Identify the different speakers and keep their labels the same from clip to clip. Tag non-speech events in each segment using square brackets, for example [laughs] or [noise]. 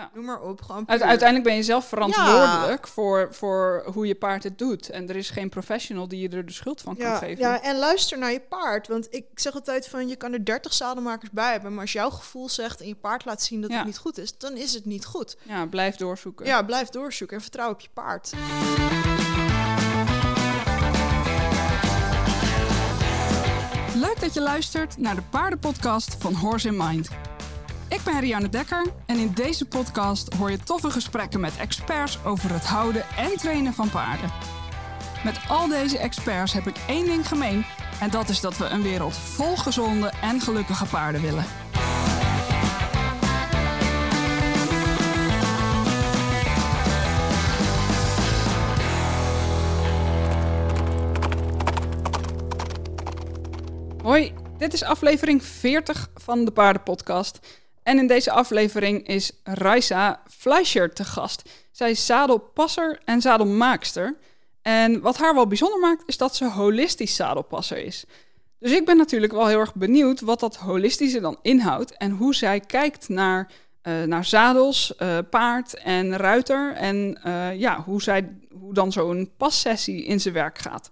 Speaker 1: Ja.
Speaker 2: Noem maar op. Gewoon
Speaker 1: Uite-
Speaker 2: puur.
Speaker 1: uiteindelijk ben je zelf verantwoordelijk voor, voor hoe je paard het doet. En er is geen professional die je er de schuld van kan geven.
Speaker 2: ja, en luister naar je paard. Want ik zeg altijd van, je kan er 30 zadelmakers bij hebben. Maar als jouw gevoel zegt en je paard laat zien dat
Speaker 1: Ja.
Speaker 2: het niet goed is, dan is het niet goed.
Speaker 1: Ja, blijf doorzoeken.
Speaker 2: Ja, blijf doorzoeken en vertrouw op je paard.
Speaker 1: Leuk dat je luistert naar de paardenpodcast van Horse in Mind. Ik ben Rianne Dekker en in deze podcast hoor je toffe gesprekken met experts over het houden en trainen van paarden. Met al deze experts heb ik één ding gemeen en dat is dat we een wereld vol gezonde en gelukkige paarden willen. Hoi, dit is aflevering 40 van de Paardenpodcast. En in deze aflevering is Raisa Fleischer te gast. Zij is zadelpasser en zadelmaakster. En wat haar wel bijzonder maakt, is dat ze holistisch zadelpasser is. Dus ik ben natuurlijk wel heel erg benieuwd wat dat holistische dan inhoudt en hoe zij kijkt naar, eh, naar zadels, eh, paard en ruiter. En eh, ja, hoe, zij, hoe dan zo'n passessie in zijn werk gaat.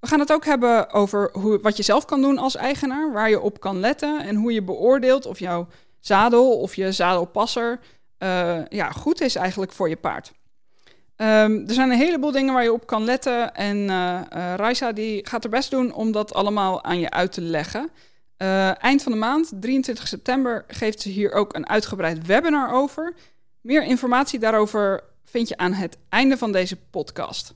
Speaker 1: We gaan het ook hebben over hoe, wat je zelf kan doen als eigenaar, waar je op kan letten en hoe je beoordeelt of jouw zadel of je zadelpasser eh, ja, goed is eigenlijk voor je paard. Ehm, er zijn een heleboel dingen waar je op kan letten en eh, Raisa die gaat er best doen om dat allemaal aan je uit te leggen. Eind van de maand, 23 september, geeft ze hier ook een uitgebreid webinar over. Meer informatie daarover vind je aan het einde van deze podcast.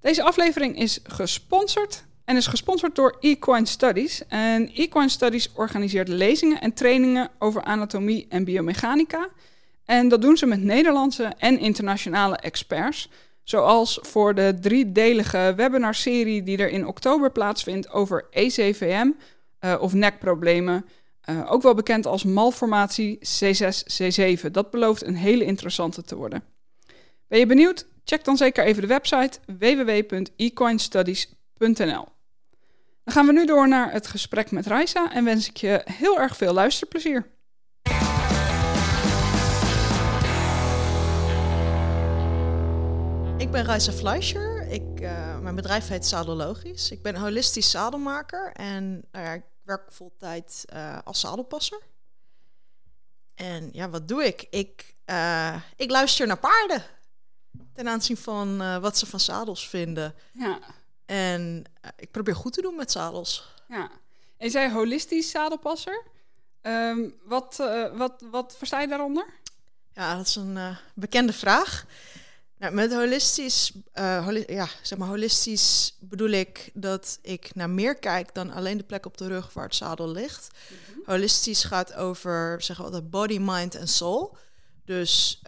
Speaker 1: Deze aflevering is gesponsord en is gesponsord door Equine Studies. En Equine Studies organiseert lezingen en trainingen over anatomie en biomechanica. En dat doen ze met Nederlandse en internationale experts. Zoals voor de driedelige webinarserie die er in oktober plaatsvindt over ECVM eh, of nekproblemen. Eh, ook wel bekend als malformatie C6-C7. Dat belooft een hele interessante te worden. Ben je benieuwd? Check dan zeker even de website www.ecoinstudies.nl. Dan gaan we nu door naar het gesprek met Raisa en wens ik je heel erg veel luisterplezier.
Speaker 2: Ik ben Raisa Fleischer. Ik, eh, mijn bedrijf heet Zadellogisch. Ik ben holistisch zadelmaker en nou ik werk voltijd eh als zadelpasser. En ja, wat doe ik? Ik, eh, ik luister naar paarden. Ten aanzien van wat ze van zadels vinden.
Speaker 1: Ja,
Speaker 2: En eh, ik probeer goed te doen met zadels.
Speaker 1: ja. En zei holistisch zadelpasser. Ehm, wat, eh, wat, wat versta je daaronder?
Speaker 2: Ja, dat is een eh, bekende vraag. Nou, met holistisch, holi- ja, zeg maar holistisch bedoel ik dat ik naar meer kijk dan alleen de plek op de rug waar het zadel ligt. Holistisch gaat over, we altijd, body, mind en soul. Dus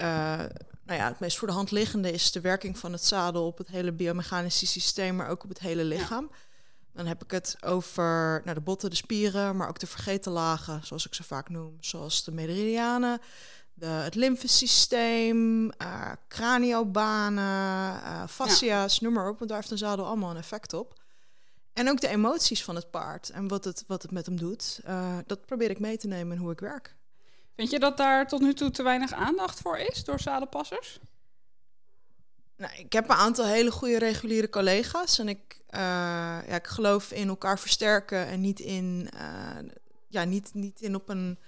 Speaker 2: nou ja, het meest voor de hand liggende is de werking van het zadel op het hele biomechanische systeem, maar ook op het hele lichaam. Dan heb ik het over nou, de botten, de spieren, maar ook de vergeten lagen, zoals ik ze vaak noem, zoals de meridianen, de, het lymfesysteem, eh craniobanen, eh fascia's, noem maar op, want daar heeft een zadel allemaal een effect op. En ook de emoties van het paard en wat het, wat het met hem doet, eh, dat probeer ik mee te nemen in hoe ik werk.
Speaker 1: Vind je dat daar tot nu toe te weinig aandacht voor is door zadelpassers?
Speaker 2: Nou, ik heb een aantal hele goede reguliere collega's en ik, eh, ja, ik geloof in elkaar versterken en niet in, eh, ja, niet, niet in op een,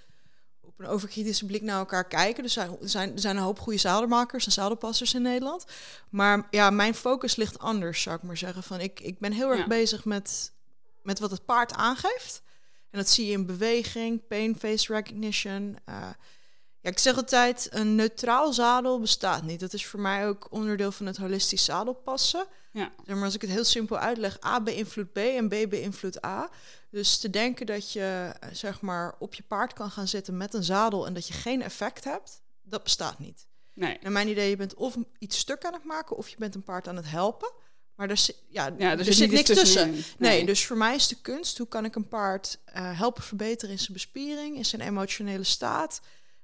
Speaker 2: op een overkritische blik naar elkaar kijken. Dus er zijn, er zijn, er zijn een hoop goede zadelmakers en zadelpassers in Nederland. Maar ja, mijn focus ligt anders, zou ik maar zeggen. Van, ik, ik ben heel erg
Speaker 1: Ja.
Speaker 2: bezig met, met wat het paard aangeeft. En dat zie je in beweging, pain face recognition. eh, ja, ik zeg altijd, een neutraal zadel bestaat niet. Dat is voor mij ook onderdeel van het holistisch zadelpassen.
Speaker 1: Ja.
Speaker 2: Zeg maar als ik het heel simpel uitleg, A beïnvloedt B en B beïnvloedt A. Dus te denken dat je eh, zeg maar op je paard kan gaan zitten met een zadel en dat je geen effect hebt, dat bestaat niet.
Speaker 1: Nee.
Speaker 2: Naar mijn idee, je bent of iets stuk aan het maken of je bent een paard aan het helpen. Maar er, zit- ja,
Speaker 1: Ja,
Speaker 2: er,
Speaker 1: er
Speaker 2: zit, niks tussen. Nee.
Speaker 1: Nee.
Speaker 2: dus voor mij is de kunst, hoe kan ik een paard eh, helpen verbeteren in zijn bespiering, in zijn emotionele staat.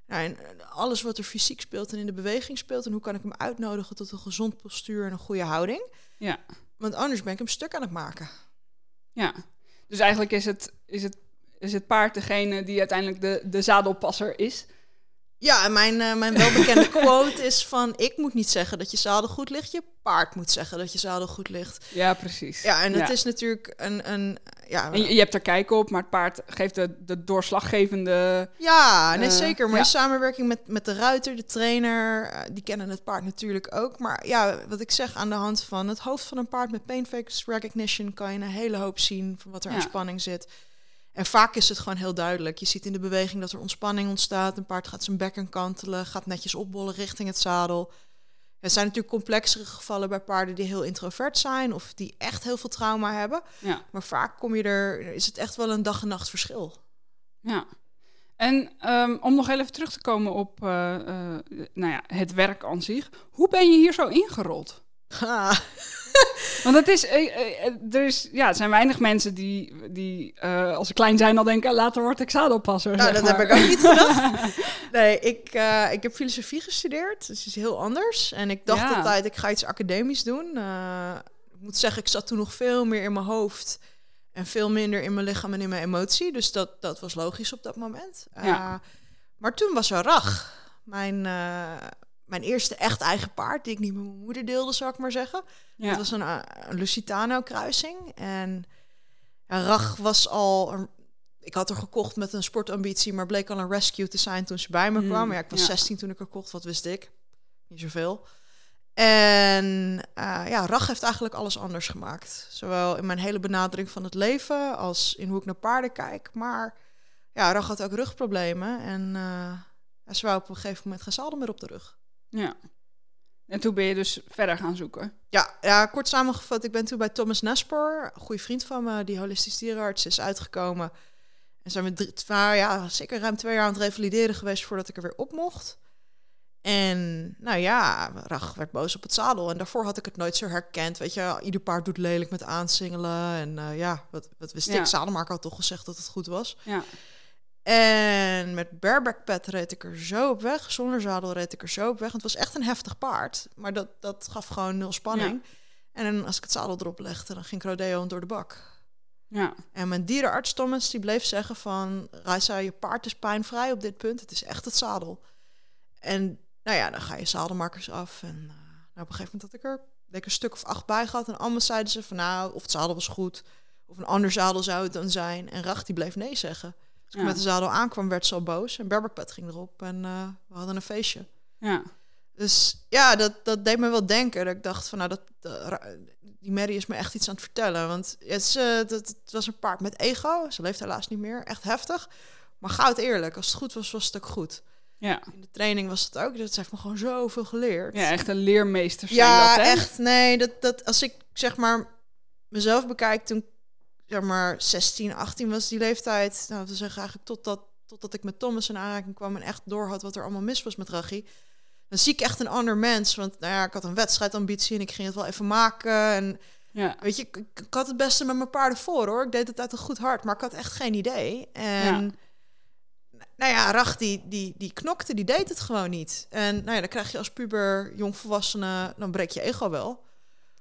Speaker 2: Nou, en eh, alles wat er fysiek speelt en in de beweging speelt. En hoe kan ik hem uitnodigen tot een gezond postuur en een goede houding.
Speaker 1: Ja.
Speaker 2: Want anders ben ik hem stuk aan het maken.
Speaker 1: Ja, dus eigenlijk is het, is het, is het paard degene die uiteindelijk de, de zadelpasser is.
Speaker 2: Ja, en mijn, uh, mijn welbekende [laughs] quote is van... ik moet niet zeggen dat je zadel goed ligt, je paard moet zeggen dat je zadel goed ligt.
Speaker 1: Ja, precies.
Speaker 2: Ja, en het is natuurlijk een... een ja,
Speaker 1: en je, hebt er kijk op, maar het paard geeft de, de doorslaggevende...
Speaker 2: Ja, nee, uh, zeker. Maar ja. in samenwerking met, met de ruiter, de trainer... Uh, die kennen het paard natuurlijk ook. Maar ja, wat ik zeg, aan de hand van het hoofd van een paard... met pain face recognition kan je een hele hoop zien... van wat er aan spanning zit... En vaak is het gewoon heel duidelijk. Je ziet in de beweging dat er ontspanning ontstaat. Een paard gaat zijn bekken kantelen, gaat netjes opbollen richting het zadel. Er zijn natuurlijk complexere gevallen bij paarden die heel introvert zijn of die echt heel veel trauma hebben.
Speaker 1: Ja.
Speaker 2: Maar vaak kom je er, is het echt wel een dag en nacht verschil.
Speaker 1: Ja. En um, om nog even terug te komen op uh, uh, nou ja, het werk aan zich. Hoe ben je hier zo ingerold?
Speaker 2: Ah. [laughs]
Speaker 1: Want het is, eh, eh, er is, ja, er zijn weinig mensen die, die uh, als ze klein zijn al denken, later word ik zadelpasser.
Speaker 2: Nou, dat heb ik ook niet gedacht. [laughs] nee, ik, uh, ik heb filosofie gestudeerd, dus het is heel anders. En ik dacht ja. altijd, ik ga iets academisch doen. Uh, ik moet zeggen, ik zat toen nog veel meer in mijn hoofd en veel minder in mijn lichaam en in mijn emotie. Dus dat, dat was logisch op dat moment.
Speaker 1: Ja.
Speaker 2: Maar toen was er Rach, mijn mijn eerste echt eigen paard, die ik niet met mijn moeder deelde, zou ik maar zeggen.
Speaker 1: Ja.
Speaker 2: Dat was een, uh, een Lusitano-kruising. En ja, Rach was al... Een, ik had er gekocht met een sportambitie, maar bleek al een rescue te zijn toen ze bij me
Speaker 1: Mm,
Speaker 2: kwam. Ja, ik was
Speaker 1: ja.
Speaker 2: 16 toen ik er kocht, wat wist ik? Niet zoveel. En uh, ja, Rach heeft eigenlijk alles anders gemaakt. Zowel in mijn hele benadering van het leven als in hoe ik naar paarden kijk. Maar ja, Rach had ook rugproblemen en uh, ze wou op een gegeven moment geen zadel meer op de rug.
Speaker 1: Ja. En toen ben je dus verder gaan zoeken.
Speaker 2: Ja, ja, kort samengevat, ik ben toen bij Thomas Nesper, een goede vriend van me, die holistisch dierenarts is uitgekomen. En zijn we drie, nou ja, zeker ruim twee jaar aan het revalideren geweest voordat ik er weer op mocht. En nou ja, Rach werd boos op het zadel. En daarvoor had ik het nooit zo herkend. Weet je, ieder paard doet lelijk met aansingelen. En uh, ja, wat, wat wist
Speaker 1: Ja.
Speaker 2: ik? Zadelmaker had toch gezegd dat het goed was.
Speaker 1: Ja.
Speaker 2: En met bareback pet reed ik er zo op weg. Zonder zadel reed ik er zo op weg. Het was echt een heftig paard. Maar dat, dat gaf gewoon nul spanning. En als ik het zadel erop legde, dan ging ik rodeo door de bak.
Speaker 1: Ja.
Speaker 2: En mijn dierenarts Thomas, die bleef zeggen van... Raisa, je paard is pijnvrij op dit punt. Het is echt het zadel. En nou ja, dan ga je zadelmarkers af. En uh, nou, op een gegeven moment had ik er denk een stuk of acht bij gehad. En allemaal zeiden ze van nou, of het zadel was goed. Of een ander zadel zou het dan zijn. En Rach, die bleef nee zeggen. Als ik met de zadel aankwam, werd ze al boos. En Berberpet ging erop en uh, we hadden een feestje.
Speaker 1: Ja.
Speaker 2: Dus ja, dat, dat deed me wel denken. Dat ik dacht van, nou, dat, dat- die Mary is me echt iets aan het vertellen. Want het, is, eh, dat, het was een paard met ego. Ze leeft helaas niet meer. Echt heftig. Maar goud eerlijk. Als het goed was, was het ook goed.
Speaker 1: Ja.
Speaker 2: In de training was het ook. Dat heeft me gewoon zoveel geleerd.
Speaker 1: ja, echt een leermeester zijn
Speaker 2: Ja,
Speaker 1: dat, hè?
Speaker 2: echt. Nee, dat, dat als ik zeg maar mezelf bekijk toen zeg maar 16, 18 was die leeftijd. Nou, we zeggen eigenlijk totdat, totdat ik met Thomas in aanraking kwam en echt door had wat er allemaal mis was met Rachi. Dan zie ik echt een ander mens. Want nou ja, ik had een wedstrijdambitie en ik ging het wel even maken. En
Speaker 1: Ja.
Speaker 2: weet je, ik, ik had het beste met mijn paarden voor hoor. Ik deed het uit een goed hart, maar ik had echt geen idee. En nou ja, Rach die, die, die knokte, die deed het gewoon niet. En nou ja, dan krijg je als puber, jongvolwassene, dan breek je ego wel.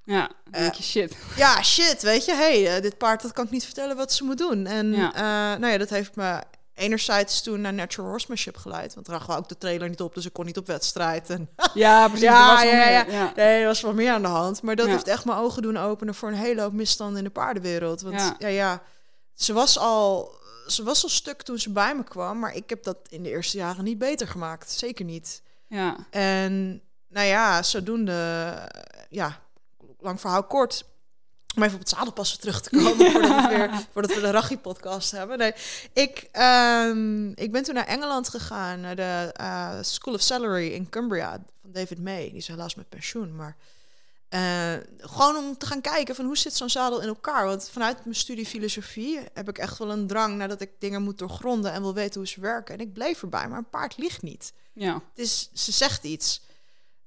Speaker 1: Ja, denk je shit.
Speaker 2: Ja, shit, weet je, hey, eh, dit paard dat kan ik niet vertellen wat ze moet doen. En
Speaker 1: Ja.
Speaker 2: eh, nou ja, dat heeft me enerzijds toen naar natural horsemanship geleid. Want Rach wou ook de trailer niet op, dus ik kon niet op wedstrijd. En [laughs]
Speaker 1: Ja, precies.
Speaker 2: Ja,
Speaker 1: was
Speaker 2: ja,
Speaker 1: meer.
Speaker 2: ja.
Speaker 1: ja.
Speaker 2: nee, er was wel meer aan de hand. Maar dat heeft echt mijn ogen doen openen voor een hele hoop misstanden in de paardenwereld. Want
Speaker 1: Ja.
Speaker 2: ja, ze was al... Ze was al stuk toen ze bij me kwam, maar ik heb dat in de eerste jaren niet beter gemaakt. Zeker niet.
Speaker 1: Ja.
Speaker 2: En nou ja, zodoende, eh, ja, lang verhaal kort. Om even op het zadelpassen terug te komen [laughs] voordat, we weer, voordat we de Rachi-podcast hebben. Nee, ik, ehm, ik ben toen naar Engeland gegaan, naar de eh, School of Celery in Cumbria van David May. Die is helaas met pensioen, maar eh, gewoon om te gaan kijken van hoe zit zo'n zadel in elkaar. Want vanuit mijn studie filosofie heb ik echt wel een drang nadat ik dingen moet doorgronden en wil weten hoe ze werken. En ik bleef erbij, maar een paard ligt niet.
Speaker 1: Ja.
Speaker 2: Is, ze zegt iets.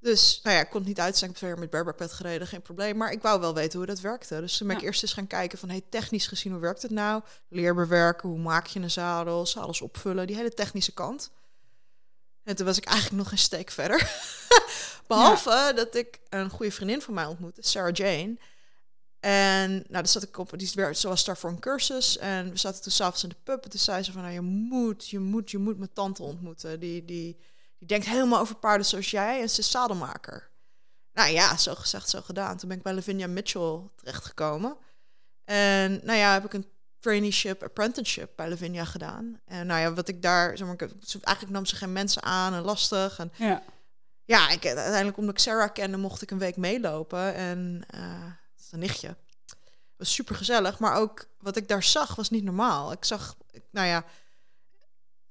Speaker 2: Dus, nou ja, ik kon het niet uitzien. Ik heb met Berberpet gereden, geen probleem. Maar ik wou wel weten hoe dat werkte. Dus toen ben ik
Speaker 1: Ja.
Speaker 2: eerst eens gaan kijken van... Hey, technisch gezien, hoe werkt het nou? Leerbewerken, hoe maak je een zadel? Zadels opvullen, die hele technische kant. En toen was ik eigenlijk nog een steek verder. [laughs] Behalve dat ik een goede vriendin van mij ontmoette, Sarah Jane. En nou, daar zat ik op, die werd, ze was daar voor een cursus. En we zaten toen s'avonds in de pub. En toen zei ze van, nou, je moet, je moet, je moet mijn tante ontmoeten. Die, die die denkt helemaal over paarden zoals jij en ze is zadelmaker. Nou ja, zo gezegd, zo gedaan. Toen ben ik bij Lavinia Mitchell terechtgekomen. En nou ja, heb ik een traineeship, apprenticeship bij Lavinia gedaan. En nou ja, wat ik daar, zeg maar, eigenlijk nam ze geen mensen aan en lastig. En
Speaker 1: Ja.
Speaker 2: ja, ik, uiteindelijk omdat ik Sarah kende, mocht ik een week meelopen. En eh dat is een nichtje. Het was super gezellig, maar ook wat ik daar zag was niet normaal. Ik zag, nou ja,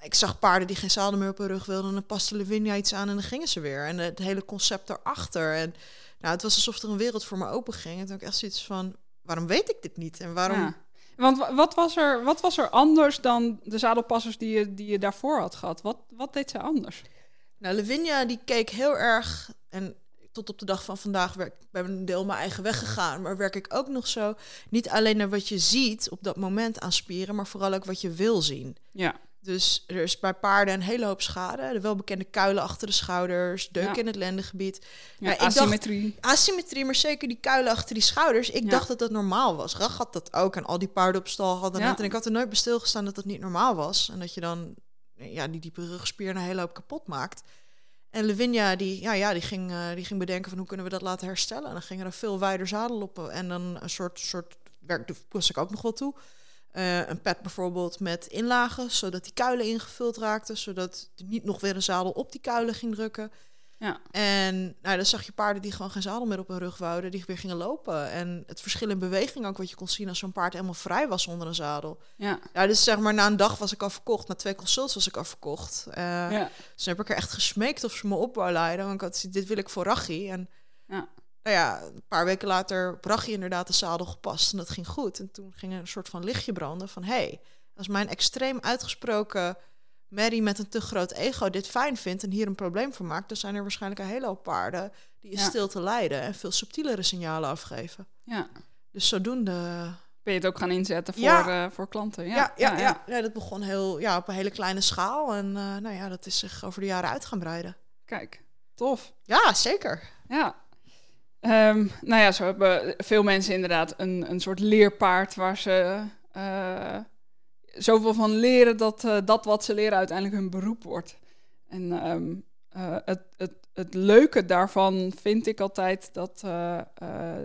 Speaker 2: ik zag paarden die geen zadel meer op hun rug wilden. En dan paste Lavinia iets aan en dan gingen ze weer. En het hele concept daarachter. En nou, het was alsof er een wereld voor me open ging. En toen ik echt zoiets van, waarom weet ik dit niet? En waarom...
Speaker 1: Ja. Want wa- wat was, er, wat was er anders dan de zadelpassers die je, die je daarvoor had gehad? Wat, wat deed ze anders?
Speaker 2: Nou, Lavinia die keek heel erg. En tot op de dag van vandaag werk ik ben een deel mijn eigen weg gegaan. Maar werk ik ook nog zo. Niet alleen naar wat je ziet op dat moment aan spieren, maar vooral ook wat je wil zien.
Speaker 1: Ja,
Speaker 2: Dus er is bij paarden een hele hoop schade. De welbekende kuilen achter de schouders, deuk
Speaker 1: Ja.
Speaker 2: in het lendengebied.
Speaker 1: ja
Speaker 2: Ja, ik dacht-
Speaker 1: asymmetrie.
Speaker 2: Asymmetrie, maar zeker die kuilen achter die schouders. Ik dacht dat dat normaal was. Rach had dat ook en al die paarden op stal hadden het. En ik had er nooit bij stilgestaan dat dat niet normaal was. En dat je dan ja, die diepe rugspier een hele hoop kapot maakt. En Lavinia, die, ja, ja, die, ging, eh, die ging bedenken van hoe kunnen we dat laten herstellen. En dan gingen er veel wijder zadelloppen. En dan een soort, soort werk pas ik ook nog wel toe. Eh, een pet bijvoorbeeld met inlagen, zodat die kuilen ingevuld raakten. Zodat er niet nog weer een zadel op die kuilen ging drukken.
Speaker 1: Ja.
Speaker 2: En nou, dan zag je paarden die gewoon geen zadel meer op hun rug wouden, die weer gingen lopen. En het verschil in beweging ook, wat je kon zien als zo'n paard helemaal vrij was onder een zadel.
Speaker 1: Ja,
Speaker 2: Ja, dus zeg maar na een dag was ik al verkocht, na twee consults was ik al verkocht. Eh,
Speaker 1: ja,
Speaker 2: Dus toen heb ik er echt gesmeekt of ze me op wou leiden, want ik had dit wil ik voor Rachi. En
Speaker 1: ja.
Speaker 2: Nou ja, een paar weken later op Rachi inderdaad de zadel gepast en dat ging goed. En toen ging er een soort van lichtje branden van, hé, hey, als mijn extreem uitgesproken Mary met een te groot ego dit fijn vindt en hier een probleem van maakt, dan zijn er waarschijnlijk een hele hoop paarden die in
Speaker 1: Ja.
Speaker 2: stilte leiden en veel subtielere signalen afgeven.
Speaker 1: ja.
Speaker 2: Dus zodoende...
Speaker 1: Ben je het ook gaan inzetten voor,
Speaker 2: Ja.
Speaker 1: eh, voor klanten?
Speaker 2: Ja, ja, ja, ja. dat begon heel, ja, op een hele kleine schaal. En eh, nou ja, dat is zich over de jaren uit gaan breiden.
Speaker 1: Kijk, tof.
Speaker 2: Ja, zeker.
Speaker 1: Ja. Ehm, nou ja, zo hebben veel mensen inderdaad een, een soort leerpaard waar ze eh, zoveel van leren dat eh, dat wat ze leren uiteindelijk hun beroep wordt. En ehm, eh, het, het, het leuke daarvan vind ik altijd dat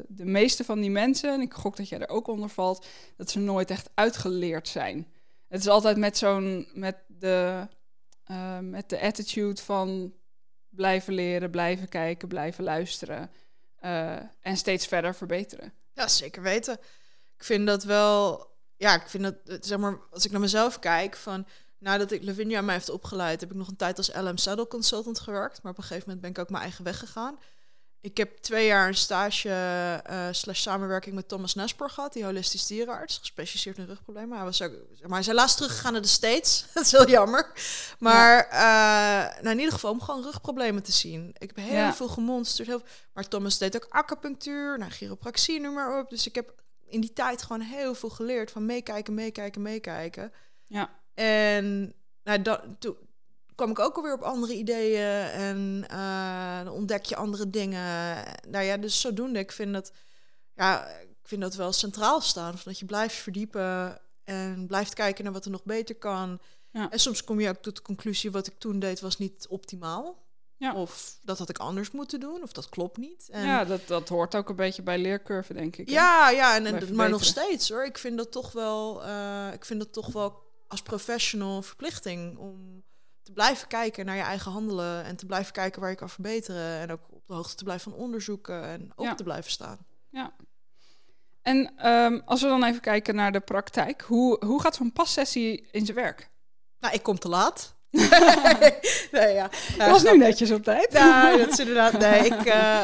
Speaker 1: de meeste van die mensen, en ik gok dat jij er ook onder valt, dat ze nooit echt uitgeleerd zijn. Het is altijd met zo'n, met de, met de attitude van blijven leren, blijven kijken, blijven luisteren eh, en steeds verder verbeteren.
Speaker 2: Ja, zeker weten. Ik vind dat wel... Ja, ik vind dat, zeg maar, als ik naar mezelf kijk, van... Nadat ik Lavinia mij heeft opgeleid, heb ik nog een tijd als LM Saddle Consultant gewerkt. Maar op een gegeven moment ben ik ook mijn eigen weg gegaan. Ik heb twee jaar een stage eh, slash samenwerking met Thomas Nesper gehad, die holistisch dierenarts, gespecialiseerd in rugproblemen. Hij was ook, maar hij is helaas teruggegaan naar de States. [laughs] dat is heel jammer. Maar eh, nou, in ieder geval om gewoon rugproblemen te zien. Ik heb heel
Speaker 1: Ja.
Speaker 2: veel gemonsterd. Heel, maar Thomas deed ook acupunctuur, nou, chiropractie, noem maar op. Dus ik heb in die tijd gewoon heel veel geleerd van meekijken, meekijken, meekijken.
Speaker 1: Ja,
Speaker 2: En nou, dat, toen kwam ik ook alweer op andere ideeën en eh, dan ontdek je andere dingen. Nou ja, dus zodoende. Ik vind dat, ja, ik vind dat wel centraal staan. Van dat je blijft verdiepen en blijft kijken naar wat er nog beter kan.
Speaker 1: Ja.
Speaker 2: En soms kom je ook tot de conclusie, wat ik toen deed was niet optimaal.
Speaker 1: Ja.
Speaker 2: Of dat had ik anders moeten doen, of dat klopt niet. En
Speaker 1: ja dat, dat hoort ook een beetje bij leercurve, denk ik. hè?
Speaker 2: ja, ja, en, maar nog steeds hoor. Ik vind dat toch wel, eh, ik vind dat toch wel als professional verplichting om te blijven kijken naar je eigen handelen en te blijven kijken waar je kan verbeteren en ook op de hoogte te blijven van onderzoeken en open
Speaker 1: Ja.
Speaker 2: te blijven staan.
Speaker 1: En ehm, als we dan even kijken naar de praktijk, hoe, hoe gaat zo'n passessie in zijn werk?
Speaker 2: Nou, ik kom te laat. [laughs] nee, ja.
Speaker 1: Was nu netjes op tijd.
Speaker 2: Ja, dat is inderdaad. Nee, ik, eh,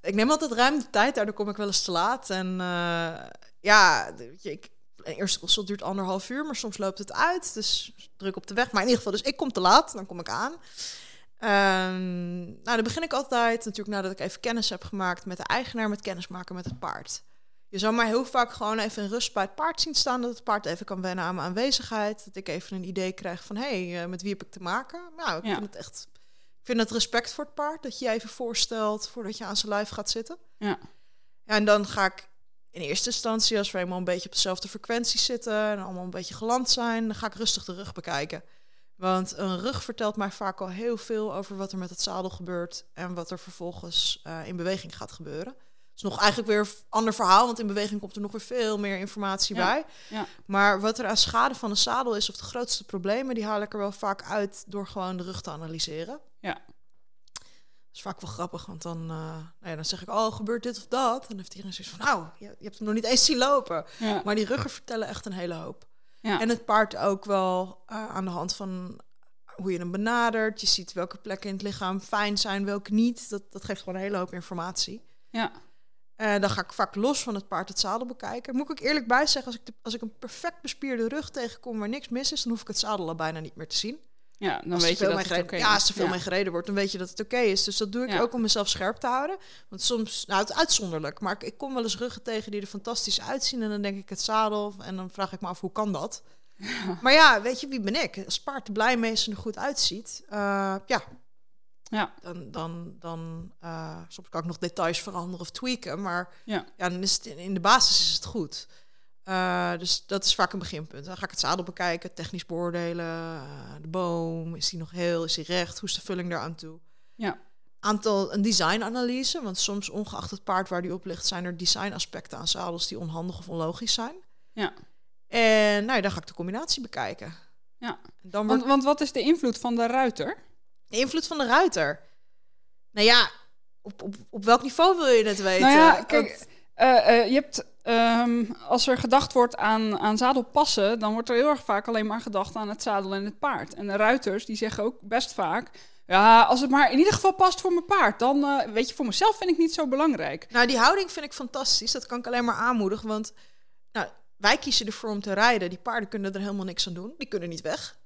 Speaker 2: ik neem altijd ruim de tijd. Daardoor kom ik wel eens te laat. En eh, ja, weet je, ik, een eerste consult duurt anderhalf uur, maar soms loopt het uit. Dus druk op de weg. Maar in ieder geval, dus ik kom te laat. Dan kom ik aan. Ehm, nou, dan begin ik altijd natuurlijk nadat ik even kennis heb gemaakt met de eigenaar, met kennis maken met het paard. Je zou mij heel vaak gewoon even in rust bij het paard zien staan, dat het paard even kan wennen aan mijn aanwezigheid. Dat ik even een idee krijg van, hé, hey, eh, met wie heb ik te maken? Nou, ik
Speaker 1: Ja.
Speaker 2: vind het echt ik vind het respect voor het paard dat je je even voorstelt voordat je aan zijn lijf gaat zitten.
Speaker 1: Ja.
Speaker 2: Ja, en dan ga ik in eerste instantie, als we eenmaal een beetje op dezelfde frequentie zitten en allemaal een beetje geland zijn, dan ga ik rustig de rug bekijken. Want een rug vertelt mij vaak al heel veel over wat er met het zadel gebeurt en wat er vervolgens eh, in beweging gaat gebeuren. Het is nog eigenlijk weer een ander verhaal, want in beweging komt er nog weer veel meer informatie
Speaker 1: Ja,
Speaker 2: bij.
Speaker 1: ja.
Speaker 2: Maar wat er aan schade van een zadel is, of de grootste problemen, die haal ik er wel vaak uit door gewoon de rug te analyseren.
Speaker 1: Ja.
Speaker 2: Is vaak wel grappig, want dan, eh, nou ja, dan zeg ik, oh, gebeurt dit of dat? En dan heeft iedereen zoiets van, nou, je, je hebt hem nog niet eens zien lopen.
Speaker 1: Ja.
Speaker 2: Maar die ruggen vertellen echt een hele hoop.
Speaker 1: Ja.
Speaker 2: En het paard ook wel eh, aan de hand van hoe je hem benadert. Je ziet welke plekken in het lichaam fijn zijn, welke niet. Dat, dat geeft gewoon een hele hoop informatie.
Speaker 1: ja.
Speaker 2: En dan ga ik vaak los van het paard het zadel bekijken. Moet ik ook eerlijk bij zeggen, als ik, de, als ik een perfect bespierde rug tegenkom waar niks mis is, dan hoef ik het zadel al bijna niet meer te zien.
Speaker 1: Ja, dan weet je dat het
Speaker 2: gereden,
Speaker 1: oké
Speaker 2: ja, als er veel mee gereden wordt, dan weet je dat het oké is. Dus dat doe ik
Speaker 1: Ja.
Speaker 2: ook om mezelf scherp te houden. Want soms, nou het is uitzonderlijk, maar ik, ik kom wel eens ruggen tegen die er fantastisch uitzien. En dan denk ik het zadel en dan vraag ik me af, hoe kan dat? Maar ja, weet je, wie ben ik? Als paard er blij mee is en er goed uitziet, eh, ja,
Speaker 1: Ja,
Speaker 2: dan, dan, dan eh, soms kan ik nog details veranderen of tweaken. Maar
Speaker 1: ja,
Speaker 2: ja, dan is het in, in de basis is het goed. Eh, dus dat is vaak een beginpunt. Dan ga ik het zadel bekijken, technisch beoordelen. eh, de boom, is die nog heel, is die recht? Hoe is de vulling daaraan toe?
Speaker 1: ja,
Speaker 2: Aantal, een designanalyse, want soms ongeacht het paard waar die op ligt... zijn er designaspecten aan zadels die onhandig of onlogisch zijn.
Speaker 1: ja.
Speaker 2: En nou ja, dan ga ik de combinatie bekijken.
Speaker 1: Ja.
Speaker 2: En dan wordt
Speaker 1: Want, want wat is de invloed van de ruiter?
Speaker 2: de invloed van de ruiter. Nou ja, op, op, op welk niveau wil je het weten?
Speaker 1: Nou ja, kijk, je hebt, ehm, als er gedacht wordt aan, aan zadelpassen, dan wordt er heel erg vaak alleen maar gedacht aan het zadel en het paard. En de ruiters, die zeggen ook best vaak, ja, als het maar in ieder geval past voor mijn paard, dan, eh, weet je, voor mezelf vind ik niet zo belangrijk.
Speaker 2: Nou, die houding vind ik fantastisch. Dat kan ik alleen maar aanmoedigen. Want nou, wij kiezen ervoor om te rijden. Die paarden kunnen er helemaal niks aan doen. Die kunnen niet weg.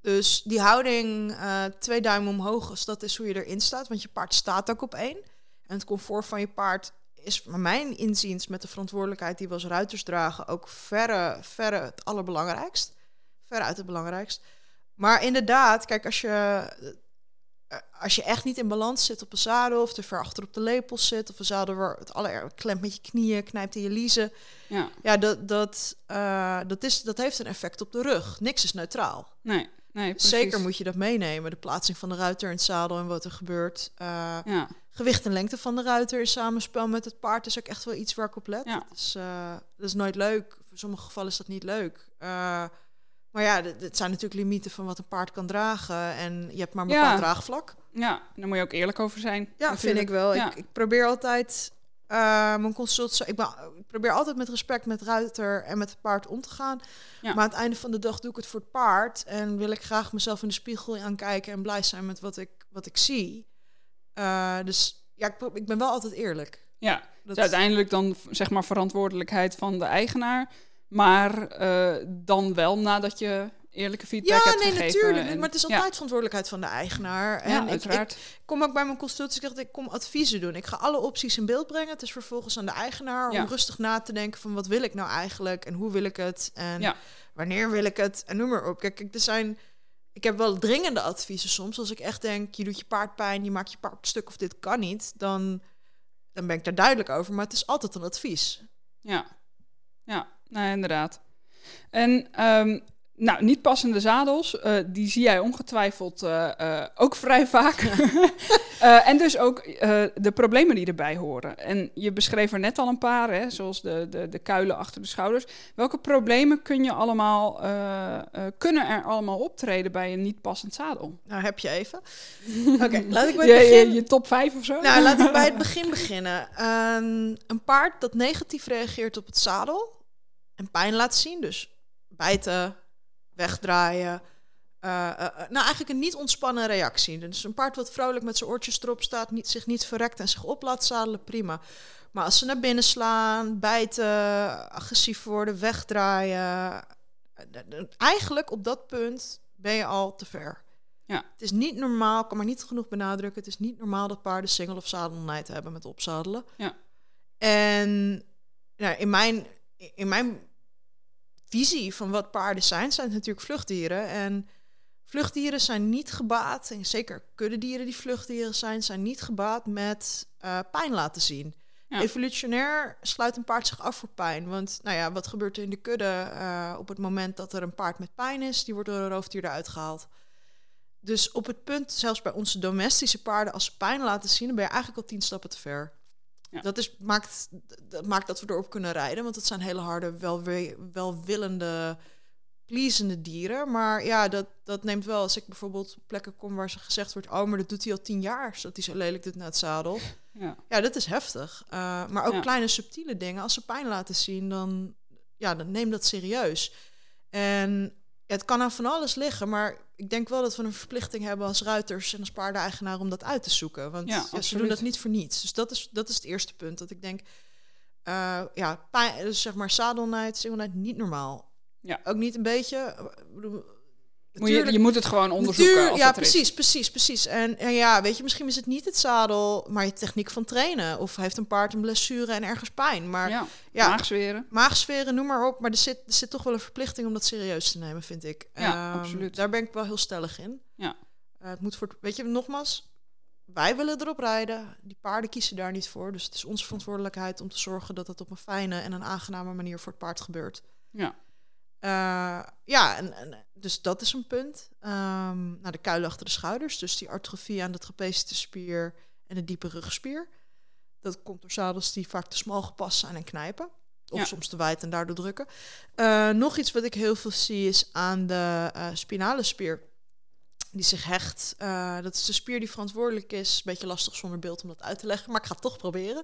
Speaker 2: Dus die houding, eh, twee duimen omhoog, dat is hoe je erin staat. Want je paard staat ook op één. En het comfort van je paard is, mijn inziens, met de verantwoordelijkheid die we als ruiters dragen, ook verre, verre het allerbelangrijkst. Verre uit het belangrijkst. Maar inderdaad, kijk, als je, eh, als je echt niet in balans zit op een zadel, of te ver achter op de lepels zit, of een zadel waar het aller klemt met je knieën, knijpt in je liezen,
Speaker 1: Ja,
Speaker 2: ja, dat, dat, eh, dat, is, dat heeft een effect op de rug. Niks is neutraal.
Speaker 1: nee, nee.
Speaker 2: Zeker moet je dat meenemen. De plaatsing van de ruiter in het zadel en wat er gebeurt. Eh,
Speaker 1: Ja,
Speaker 2: gewicht en lengte van de ruiter in samenspel met het paard is ook echt wel iets waar ik op let.
Speaker 1: Ja.
Speaker 2: Dat, is, eh, dat is nooit leuk. In sommige gevallen is dat niet leuk. Eh, maar ja, het zijn natuurlijk limieten van wat een paard kan dragen. En je hebt maar een
Speaker 1: Ja.
Speaker 2: bepaald draagvlak.
Speaker 1: ja, daar moet je ook eerlijk over zijn.
Speaker 2: Ja,
Speaker 1: natuurlijk.
Speaker 2: vind ik wel.
Speaker 1: Ja.
Speaker 2: Ik, ik probeer altijd eh, mijn consult. Ik, ben, ik probeer altijd met respect met ruiter en met het paard om te gaan.
Speaker 1: Ja.
Speaker 2: Maar aan het einde van de dag doe ik het voor het paard. En wil ik graag mezelf in de spiegel aankijken en blij zijn met wat ik, wat ik zie. Eh, dus ja, ik, ik ben wel altijd eerlijk.
Speaker 1: Ja,
Speaker 2: Dat,
Speaker 1: Dus uiteindelijk dan zeg maar verantwoordelijkheid van de eigenaar. Maar eh, dan wel nadat je eerlijke feedback
Speaker 2: ja,
Speaker 1: hebt
Speaker 2: nee,
Speaker 1: gegeven.
Speaker 2: natuurlijk.
Speaker 1: en-
Speaker 2: maar het is
Speaker 1: ja,
Speaker 2: altijd verantwoordelijkheid van de eigenaar. En
Speaker 1: Ja,
Speaker 2: ik- ik,
Speaker 1: uiteraard.
Speaker 2: kom ook bij mijn consultie, ik zeg, ik kom adviezen doen. Ik ga alle opties in beeld brengen. Het is vervolgens aan de eigenaar
Speaker 1: Ja.
Speaker 2: om rustig na te denken van wat wil ik nou eigenlijk en hoe wil ik het en wanneer wil ik het en noem maar op. Kijk, er zijn, ik heb wel dringende adviezen soms. Als ik echt denk, je doet je paard pijn, je maakt je paard stuk of dit kan niet, dan, dan ben ik daar duidelijk over. Maar het is altijd een advies.
Speaker 1: Ja, ja nou, inderdaad. En ehm, nou, niet passende zadels, eh, die zie jij ongetwijfeld eh, eh, ook vrij vaak. [laughs] En dus ook de problemen die erbij horen. En je beschreef er net al een paar, hè, zoals de, de, de kuilen achter de schouders. Welke problemen kun je allemaal, kunnen er allemaal optreden bij een niet passend zadel?
Speaker 2: Nou, heb je even. [laughs] Oké, laat ik bij
Speaker 1: Je,
Speaker 2: het begin...
Speaker 1: je, je top 5 of zo?
Speaker 2: Nou, laat ik bij het [laughs] begin beginnen. Ehm, een paard dat negatief reageert op het zadel en pijn laat zien, dus bijten, wegdraaien. eh, eh, eh, nou, eigenlijk een niet ontspannen reactie. Dus een paard wat vrolijk met zijn oortjes erop staat, niet, zich niet verrekt en zich op laat zadelen, prima. Maar als ze naar binnen slaan, bijten, agressief worden, wegdraaien. Eigenlijk op dat punt ben je al te ver.
Speaker 1: Ja.
Speaker 2: Het is niet normaal, ik kan maar niet genoeg benadrukken. Het is niet normaal dat paarden single of zadelnijd hebben met opzadelen.
Speaker 1: Ja.
Speaker 2: En nou, in, mijn, in mijn visie van wat paarden zijn, zijn het natuurlijk vluchtdieren. En vluchtdieren zijn niet gebaat, en zeker kuddedieren die vluchtdieren zijn, zijn niet gebaat met eh, pijn laten zien.
Speaker 1: Ja.
Speaker 2: Evolutionair sluit een paard zich af voor pijn. Want nou ja, wat gebeurt er in de kudde eh, op het moment dat er een paard met pijn is? Die wordt door een roofdier eruit gehaald. dus op het punt, zelfs bij onze domestische paarden, als ze pijn laten zien, dan ben je eigenlijk al tien stappen te ver.
Speaker 1: Ja.
Speaker 2: Dat, is, maakt, dat maakt dat we erop kunnen rijden, want het zijn hele harde, wel, welwillende, pleasende dieren. Maar ja, dat, dat neemt wel, als ik bijvoorbeeld op plekken kom waar ze gezegd wordt, oh, maar dat doet hij al tien jaar, zodat hij zo lelijk doet naar het zadel. [laughs]
Speaker 1: Ja.
Speaker 2: Ja, dat is heftig. Uh, maar ook
Speaker 1: Ja.
Speaker 2: kleine subtiele dingen, als ze pijn laten zien, dan, ja, dan neem dat serieus. En ja, het kan aan van alles liggen, maar ik denk wel dat we een verplichting hebben als ruiters en als paardeneigenaar om dat uit te zoeken. Want
Speaker 1: Ja,
Speaker 2: ja, ze doen dat niet voor niets. Dus dat is, dat is het eerste punt. Dat ik denk, eh, ja, pijn, dus zeg maar sadelnijd, singelnijd, niet normaal.
Speaker 1: Ja.
Speaker 2: Ook niet een beetje. eh, ik bedoel,
Speaker 1: Je, je moet het gewoon onderzoeken.
Speaker 2: Natuur-
Speaker 1: als
Speaker 2: ja, precies, precies, precies. En, en ja, weet je, misschien is het niet het zadel, maar je techniek van trainen. Of heeft een paard een blessure en ergens pijn. Maar
Speaker 1: Ja,
Speaker 2: ja,
Speaker 1: maagsferen.
Speaker 2: maagsferen, noem maar op. Maar er zit, er zit toch wel een verplichting om dat serieus te nemen, vind ik.
Speaker 1: Ja,
Speaker 2: Ehm,
Speaker 1: absoluut.
Speaker 2: Daar ben ik wel heel stellig in.
Speaker 1: Ja.
Speaker 2: Eh, het moet voor, weet je, nogmaals, wij willen erop rijden. Die paarden kiezen daar niet voor. Dus het is onze verantwoordelijkheid om te zorgen dat het op een fijne en een aangename manier voor het paard gebeurt.
Speaker 1: Ja.
Speaker 2: Eh, ja, en, en, dus dat is een punt. Nou, de kuil achter de schouders, dus die artrofie aan de trapeziusspier en de diepe rugspier. Dat komt door zadels die vaak te smal gepast zijn en knijpen. Of
Speaker 1: Ja.
Speaker 2: soms te wijd en daardoor drukken. Eh, nog iets wat ik heel veel zie is aan de eh, spinale spier. Die zich hecht. Eh, dat is de spier die verantwoordelijk is. Beetje lastig zonder beeld om dat uit te leggen, maar ik ga het toch proberen.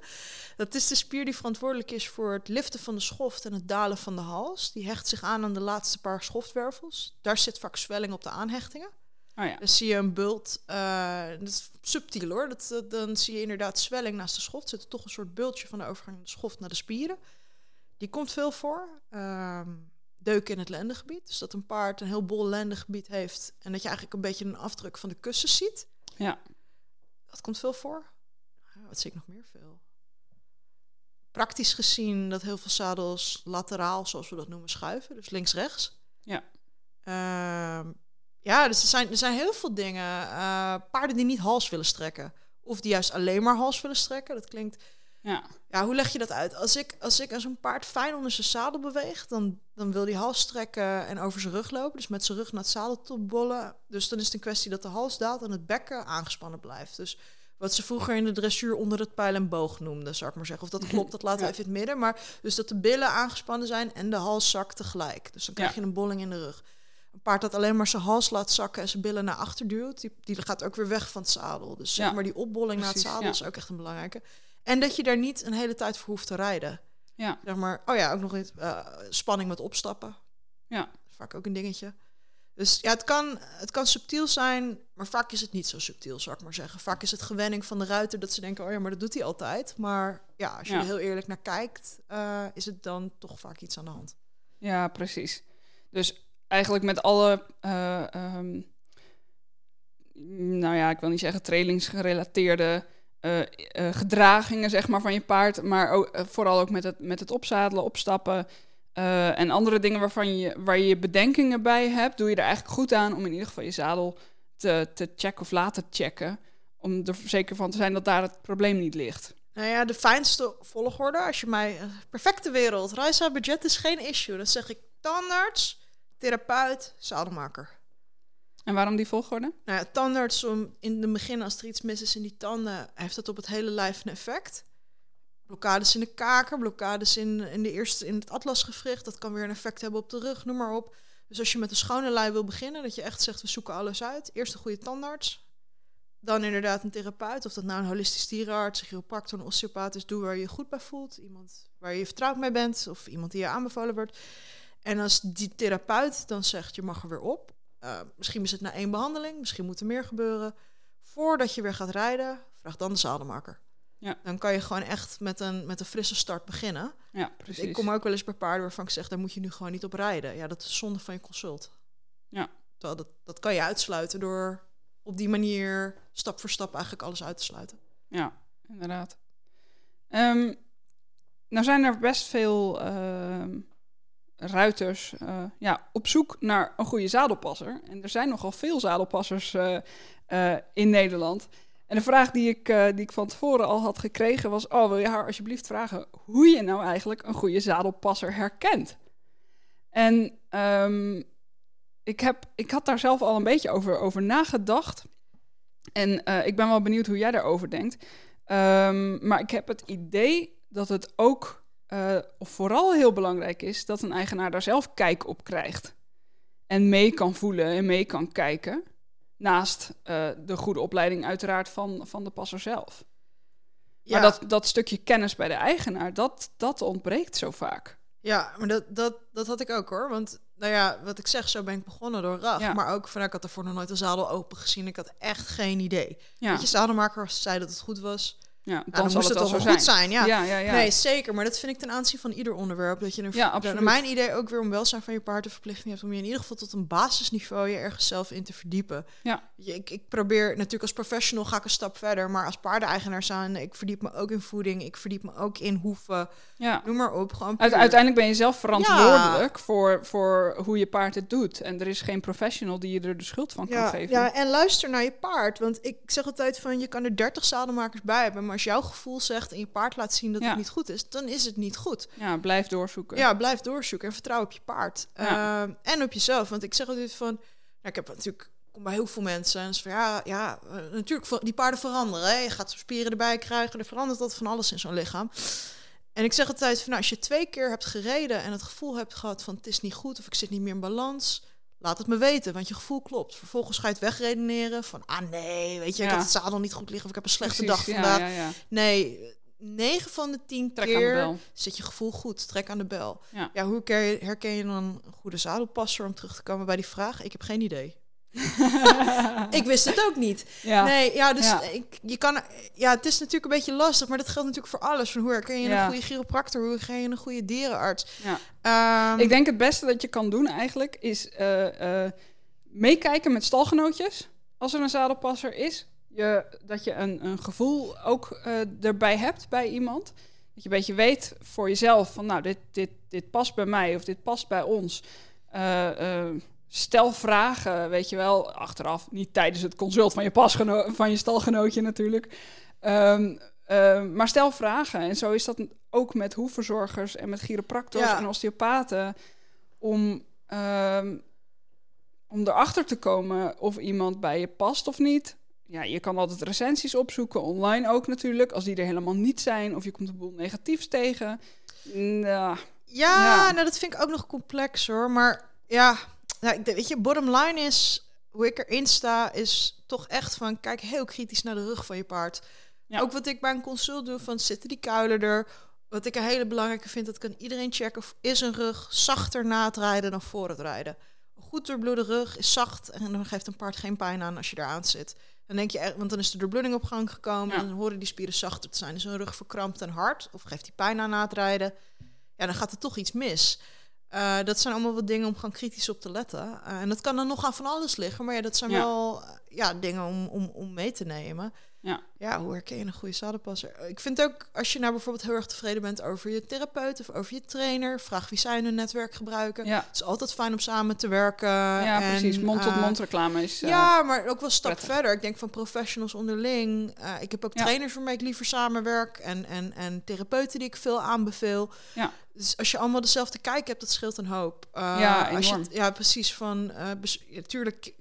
Speaker 2: Dat is de spier die verantwoordelijk is voor het liften van de schoft en het dalen van de hals. Die hecht zich aan aan de laatste paar schoftwervels. Daar zit vaak zwelling op de aanhechtingen.
Speaker 1: Oh ja.
Speaker 2: Dan zie je een bult, eh, dat is subtiel hoor. Dat, dat- dan zie je inderdaad zwelling naast de schoft. Zit er toch een soort bultje van de overgang van de schoft naar de spieren. Die komt veel voor. Ehm deuken in het lendengebied. Dus dat een paard een heel bol lendengebied heeft. En dat je eigenlijk een beetje een afdruk van de kussens ziet.
Speaker 1: Ja.
Speaker 2: Dat komt veel voor. Ah, Wat zie ik nog meer veel? Praktisch gezien dat heel veel zadels lateraal, zoals we dat noemen, schuiven. Dus links-rechts.
Speaker 1: Ja.
Speaker 2: Ehm, ja, dus er zijn, er zijn heel veel dingen. Eh, paarden die niet hals willen strekken. Of die juist alleen maar hals willen strekken. Dat klinkt...
Speaker 1: Ja.
Speaker 2: Ja, hoe leg je dat uit? Als ik, als ik aan zo'n paard fijn onder zijn zadel beweeg... Dan, dan wil die hals strekken en over zijn rug lopen. Dus met zijn rug naar het zadel toe bollen. Dus dan is het een kwestie dat de hals daalt en het bekken aangespannen blijft. Dus wat ze vroeger in de dressuur onder het pijl en boog noemden, zou ik maar zeggen. Of dat klopt, dat laten [laughs] we
Speaker 1: Ja.
Speaker 2: even in het midden. Maar dus dat de billen aangespannen zijn en de hals zakt tegelijk. Dus dan krijg
Speaker 1: Ja.
Speaker 2: je een bolling in de rug. Een paard dat alleen maar zijn hals laat zakken en zijn billen naar achter duwt, die, die gaat ook weer weg van het zadel. Dus zeg maar die opbolling naar het zadel is ook echt een belangrijke. En dat je daar niet een hele tijd voor hoeft te rijden.
Speaker 1: Ja.
Speaker 2: Zeg maar, oh ja, ook nog iets, eh, spanning met opstappen.
Speaker 1: Ja.
Speaker 2: Vaak ook een dingetje. Dus ja, het kan, het kan subtiel zijn, maar vaak is het niet zo subtiel, zou ik maar zeggen. Vaak is het gewenning van de ruiter dat ze denken, oh ja, maar dat doet hij altijd. Maar ja, als je
Speaker 1: Ja.
Speaker 2: er heel eerlijk naar kijkt, eh, is het dan toch vaak iets aan de hand.
Speaker 1: Ja, precies. Dus eigenlijk met alle, eh, ehm, nou ja, ik wil niet zeggen trainingsgerelateerde eh, eh, gedragingen zeg maar, van je paard, maar ook, eh, vooral ook met het, met het opzadelen, opstappen en andere dingen waarvan je, waar je bedenkingen bij hebt, doe je er eigenlijk goed aan om in ieder geval je zadel te, te checken of laten checken, om er zeker van te zijn dat daar het probleem niet ligt.
Speaker 2: Nou ja, de fijnste volgorde, als je mij... perfecte wereld, Reisa budget is geen issue. Dan zeg ik tandarts, therapeut, zadelmaker.
Speaker 1: En waarom die volgorde?
Speaker 2: Nou ja, tandarts, om in het begin als er iets mis is in die tanden, heeft dat op het hele lijf een effect. Blokkades in de kaken, blokkades in, in, de eerste, in het atlasgewricht, dat kan weer een effect hebben op de rug, noem maar op. Dus als je met een schone lei wil beginnen, dat je echt zegt, we zoeken alles uit. Eerst een goede tandarts, dan inderdaad een therapeut, of dat nou een holistisch dierenarts, een chiropractor, een osteopaat is, doe waar je je goed bij voelt. Iemand waar je vertrouwd mee bent, of iemand die je aanbevolen wordt. En als die therapeut dan zegt, je mag er weer op, uh, misschien is het na één behandeling, misschien moet er meer gebeuren. Voordat je weer gaat rijden, vraag dan de zadelmaker.
Speaker 1: Ja.
Speaker 2: Dan kan je gewoon echt met een, met een frisse start beginnen.
Speaker 1: Ja, precies.
Speaker 2: Ik kom ook wel eens bij paarden waarvan ik zeg, daar moet je nu gewoon niet op rijden. Ja, dat is zonde van je consult.
Speaker 1: Ja.
Speaker 2: Terwijl dat, dat kan je uitsluiten door op die manier stap voor stap eigenlijk alles uit te sluiten.
Speaker 1: Ja, inderdaad. Um, nou zijn er best veel uh, ruiters uh, ja, op zoek naar een goede zadelpasser. En er zijn nogal veel zadelpassers uh, in Nederland. En de vraag die ik, die ik van tevoren al had gekregen was... oh, wil je haar alsjeblieft vragen hoe je nou eigenlijk een goede zadelpasser herkent? En um, ik, heb, ik had daar zelf al een beetje over, over nagedacht. En eh, ik ben wel benieuwd hoe jij daarover denkt. Ehm, maar ik heb het idee dat het ook, uh, of vooral heel belangrijk is, dat een eigenaar daar zelf kijk op krijgt. En mee kan voelen en mee kan kijken. Naast uh, de goede opleiding uiteraard van, van de passer zelf. Ja. Maar dat, dat stukje kennis bij de eigenaar, dat, dat ontbreekt zo vaak.
Speaker 2: Ja, maar dat, dat, dat had ik ook hoor. Want nou ja, wat ik zeg, zo ben ik begonnen door. Ja. Maar ook van, ik had ervoor nog nooit een zadel open gezien. Ik had echt geen idee. Ja. Weet je, zadelmaker zei dat het goed was.
Speaker 1: Ja,
Speaker 2: dan,
Speaker 1: nou, dan
Speaker 2: moest
Speaker 1: het
Speaker 2: het
Speaker 1: wel zo
Speaker 2: goed zijn. Ja.
Speaker 1: Ja, ja, ja.
Speaker 2: Nee, zeker. Maar dat vind ik ten aanzien van ieder onderwerp. Dat je een
Speaker 1: Ja,
Speaker 2: naar mijn idee ook weer om welzijn van je paard de verplichting hebt om je in ieder geval tot een basisniveau je ergens zelf in te verdiepen.
Speaker 1: Ja.
Speaker 2: Je- Ik, ik probeer natuurlijk als professional ga ik een stap verder, maar als paardeneigenaar zijn, ik verdiep me ook in voeding, ik verdiep me ook in hoeven,
Speaker 1: ja.
Speaker 2: noem maar op. Gewoon
Speaker 1: Uite- uiteindelijk ben je zelf verantwoordelijk voor, voor hoe je paard het doet. En er is geen professional die je er de schuld van kan geven.
Speaker 2: ja, en luister naar je paard. Want ik zeg altijd van, je kan er 30 zadelmakers bij hebben, maar als jouw gevoel zegt en je paard laat zien dat
Speaker 1: Ja.
Speaker 2: het niet goed is, dan is het niet goed.
Speaker 1: Ja, blijf doorzoeken.
Speaker 2: Ja, blijf doorzoeken en vertrouw op je paard.
Speaker 1: Ja.
Speaker 2: Ehm, en op jezelf. Want ik zeg altijd van... Nou, ik heb natuurlijk... Kom bij heel veel mensen en ze van ja, ja, eh, natuurlijk die paarden veranderen. Hè. Je gaat spieren erbij krijgen, er verandert dat van alles in zo'n lichaam. En ik zeg altijd van nou, als je twee keer hebt gereden en het gevoel hebt gehad van het is niet goed of ik zit niet meer in balans, laat het me weten, want je gevoel klopt. Vervolgens ga je het wegredeneren van ah nee, weet je, ik heb het zadel niet goed liggen of ik heb een slechte
Speaker 1: Precies,
Speaker 2: dag vandaag.
Speaker 1: Ja.
Speaker 2: Nee, 9 van de 10
Speaker 1: Trek aan de
Speaker 2: keer
Speaker 1: bel.
Speaker 2: zit je gevoel goed. Trek aan de bel.
Speaker 1: Ja.
Speaker 2: hoe herken je dan een goede zadelpasser om terug te komen bij die vraag? Ik heb geen idee. [laughs] ik wist het ook niet.
Speaker 1: ja.
Speaker 2: Nee, ja, dus
Speaker 1: Ja.
Speaker 2: Ik, je kan, ja, het is natuurlijk een beetje lastig, maar dat geldt natuurlijk voor alles. Van hoe herken je
Speaker 1: Ja.
Speaker 2: een goede chiropractor? Hoe herken je een goede dierenarts?
Speaker 1: Ja.
Speaker 2: Ehm,
Speaker 1: Ik denk het beste dat je kan doen eigenlijk is eh, eh, meekijken met stalgenootjes als er een zadelpasser is. Je, dat je een, een gevoel ook eh, erbij hebt bij iemand. Dat je een beetje weet voor jezelf van nou, dit, dit, dit past bij mij of dit past bij ons. Eh, stel vragen, weet je wel, achteraf. Niet tijdens het consult van je, pasgeno- van je stalgenootje natuurlijk. Ehm, ehm, maar stel vragen. En zo is dat ook met hoefverzorgers en met chiropractors
Speaker 2: Ja.
Speaker 1: en osteopaten. Om, ehm, om erachter te komen of iemand bij je past of niet. Ja, je kan altijd recensies opzoeken, online ook natuurlijk. Als die er helemaal niet zijn of je komt een boel negatiefs tegen.
Speaker 2: Ja,
Speaker 1: Ja.
Speaker 2: nou dat vind ik ook nog complex hoor. Maar ja, nou, ik weet je, bottom line is, hoe ik erin sta, is toch echt van, kijk heel kritisch naar de rug van je paard.
Speaker 1: Ja.
Speaker 2: Ook wat ik bij een consult doe, van zitten die kuilen er? Wat ik een hele belangrijke vind, dat kan iedereen checken, of is een rug zachter na het rijden dan voor het rijden. Een goed doorbloede rug is zacht en dan geeft een paard geen pijn aan als je eraan zit. Dan denk je echt, want dan is de doorbloeding op gang gekomen
Speaker 1: Ja.
Speaker 2: en dan horen die spieren zachter te zijn. Is een rug verkrampt en hard of geeft die pijn aan na het rijden? ja, dan gaat er toch iets mis. Eh, dat zijn allemaal wat dingen om gewoon kritisch op te letten. Eh, en dat kan dan nog aan van alles liggen, maar ja, dat zijn
Speaker 1: Ja.
Speaker 2: wel eh, ja, dingen om, om, om mee te nemen.
Speaker 1: Ja.
Speaker 2: ja, hoe herken je een goede zadelpasser? Ik vind ook, als je nou bijvoorbeeld heel erg tevreden bent over je therapeut of over je trainer, vraag wie zij hun netwerk gebruiken.
Speaker 1: ja,
Speaker 2: Het is altijd fijn om samen te werken.
Speaker 1: ja
Speaker 2: en,
Speaker 1: precies.
Speaker 2: eh,
Speaker 1: Mond-tot-mond reclame is... eh,
Speaker 2: ja, maar ook wel een stap
Speaker 1: prettig.
Speaker 2: verder. Ik denk van professionals onderling. Eh, ik heb ook
Speaker 1: Ja.
Speaker 2: trainers waarmee ik liever samenwerk. En, en, en therapeuten die ik veel aanbeveel.
Speaker 1: Ja.
Speaker 2: Dus als je allemaal dezelfde kijk hebt, dat scheelt een hoop. Eh,
Speaker 1: Ja,
Speaker 2: als je ja, precies. Van, eh bes- ja, tuurlijk,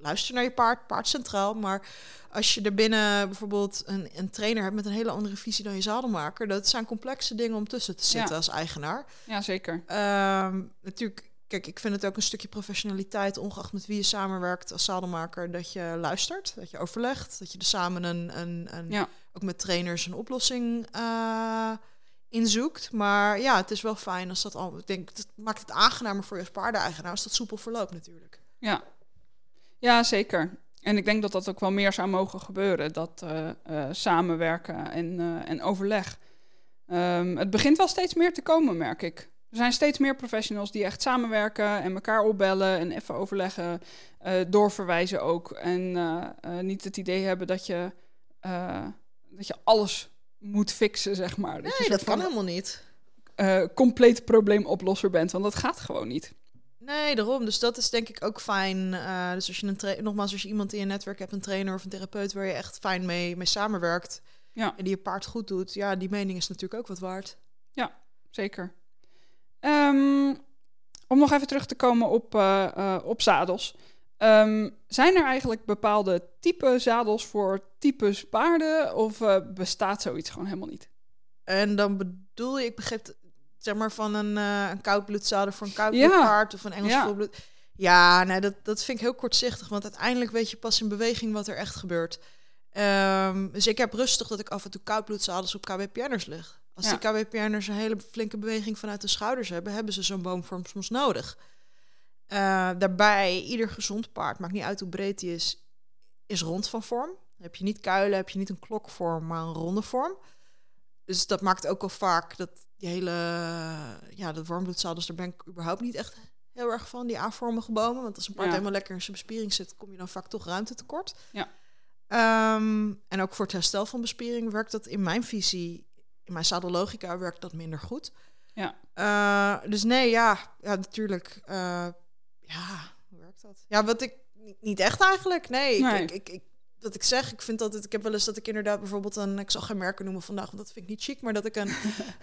Speaker 2: luister naar je paard, paard centraal. Maar als je er binnen bijvoorbeeld een, een trainer hebt met een hele andere visie dan je zadelmaker... dat zijn complexe dingen om tussen te zitten
Speaker 1: Ja.
Speaker 2: als eigenaar.
Speaker 1: ja, zeker.
Speaker 2: Ehm, natuurlijk, kijk, ik vind het ook een stukje professionaliteit, ongeacht met wie je samenwerkt als zadelmaker, dat je luistert, dat je overlegt, dat je er samen een, een, een
Speaker 1: Ja.
Speaker 2: ook met trainers een oplossing eh inzoekt. Maar ja, het is wel fijn als dat al, ik denk, dat maakt het aangenamer voor je als paardeneigenaar als dat soepel verloopt natuurlijk.
Speaker 1: Ja. Ja, zeker. En ik denk dat dat ook wel meer zou mogen gebeuren. Dat eh, eh, samenwerken en, eh, en overleg. Ehm, het begint wel steeds meer te komen, merk ik. Er zijn steeds meer professionals die echt samenwerken en elkaar opbellen en even overleggen, doorverwijzen ook. En niet het idee hebben dat je, dat je alles moet fixen, zeg maar. je
Speaker 2: Nee, dat kan helemaal niet.
Speaker 1: compleet probleemoplosser bent, want dat gaat gewoon niet.
Speaker 2: Nee, daarom. Dus dat is denk ik ook fijn. Eh, dus als je een nogmaals, als je iemand in je netwerk hebt, een trainer of een therapeut waar je echt fijn mee, mee samenwerkt
Speaker 1: Ja.
Speaker 2: en die je paard goed doet, ja, die mening is natuurlijk ook wat waard.
Speaker 1: Zeker. Ehm, om nog even terug te komen op, eh, eh, op zadels. Ehm, zijn er eigenlijk bepaalde type zadels voor types paarden? Of bestaat zoiets gewoon helemaal niet?
Speaker 2: En dan bedoel je, ik begreep, het, zeg maar van een, eh een voor een
Speaker 1: Ja.
Speaker 2: koudbloedpaard of een Engels
Speaker 1: Ja.
Speaker 2: volbloed. Ja, nee, dat, dat vind ik heel kortzichtig, want uiteindelijk weet je pas in beweging wat er echt gebeurt. Ehm, dus ik heb rustig dat ik af en toe koudbloedzadels op KWPN'ers lig. Als
Speaker 1: Ja.
Speaker 2: die KWPN'ers een hele flinke beweging vanuit de schouders hebben, hebben ze zo'n boomvorm soms nodig. Eh, daarbij, ieder gezond paard, maakt niet uit hoe breed die is, is rond van vorm. Heb je niet kuilen, heb je niet een klokvorm, maar een ronde vorm. Dus dat maakt ook al vaak dat die hele, ja, dat warmbloedzadels, daar ben ik überhaupt niet echt heel erg van, die A-vormige bomen. Want als een paard
Speaker 1: Ja.
Speaker 2: helemaal lekker in zijn bespiering zit, kom je dan vaak toch ruimte tekort.
Speaker 1: Ja.
Speaker 2: Ehm, en ook voor het herstel van bespiering werkt dat in mijn visie, in mijn zadellogica werkt dat minder goed.
Speaker 1: Ja.
Speaker 2: Eh, dus nee, ja, ja natuurlijk. eh, ja, hoe werkt dat? Ja, wat ik niet- echt eigenlijk. Nee, ik-
Speaker 1: Nee.
Speaker 2: Ik, ik, ik, wat ik zeg, ik vind altijd, ik heb wel eens dat ik inderdaad bijvoorbeeld een, ik zal geen merken noemen vandaag, want dat vind ik niet chic, maar dat ik een, [laughs]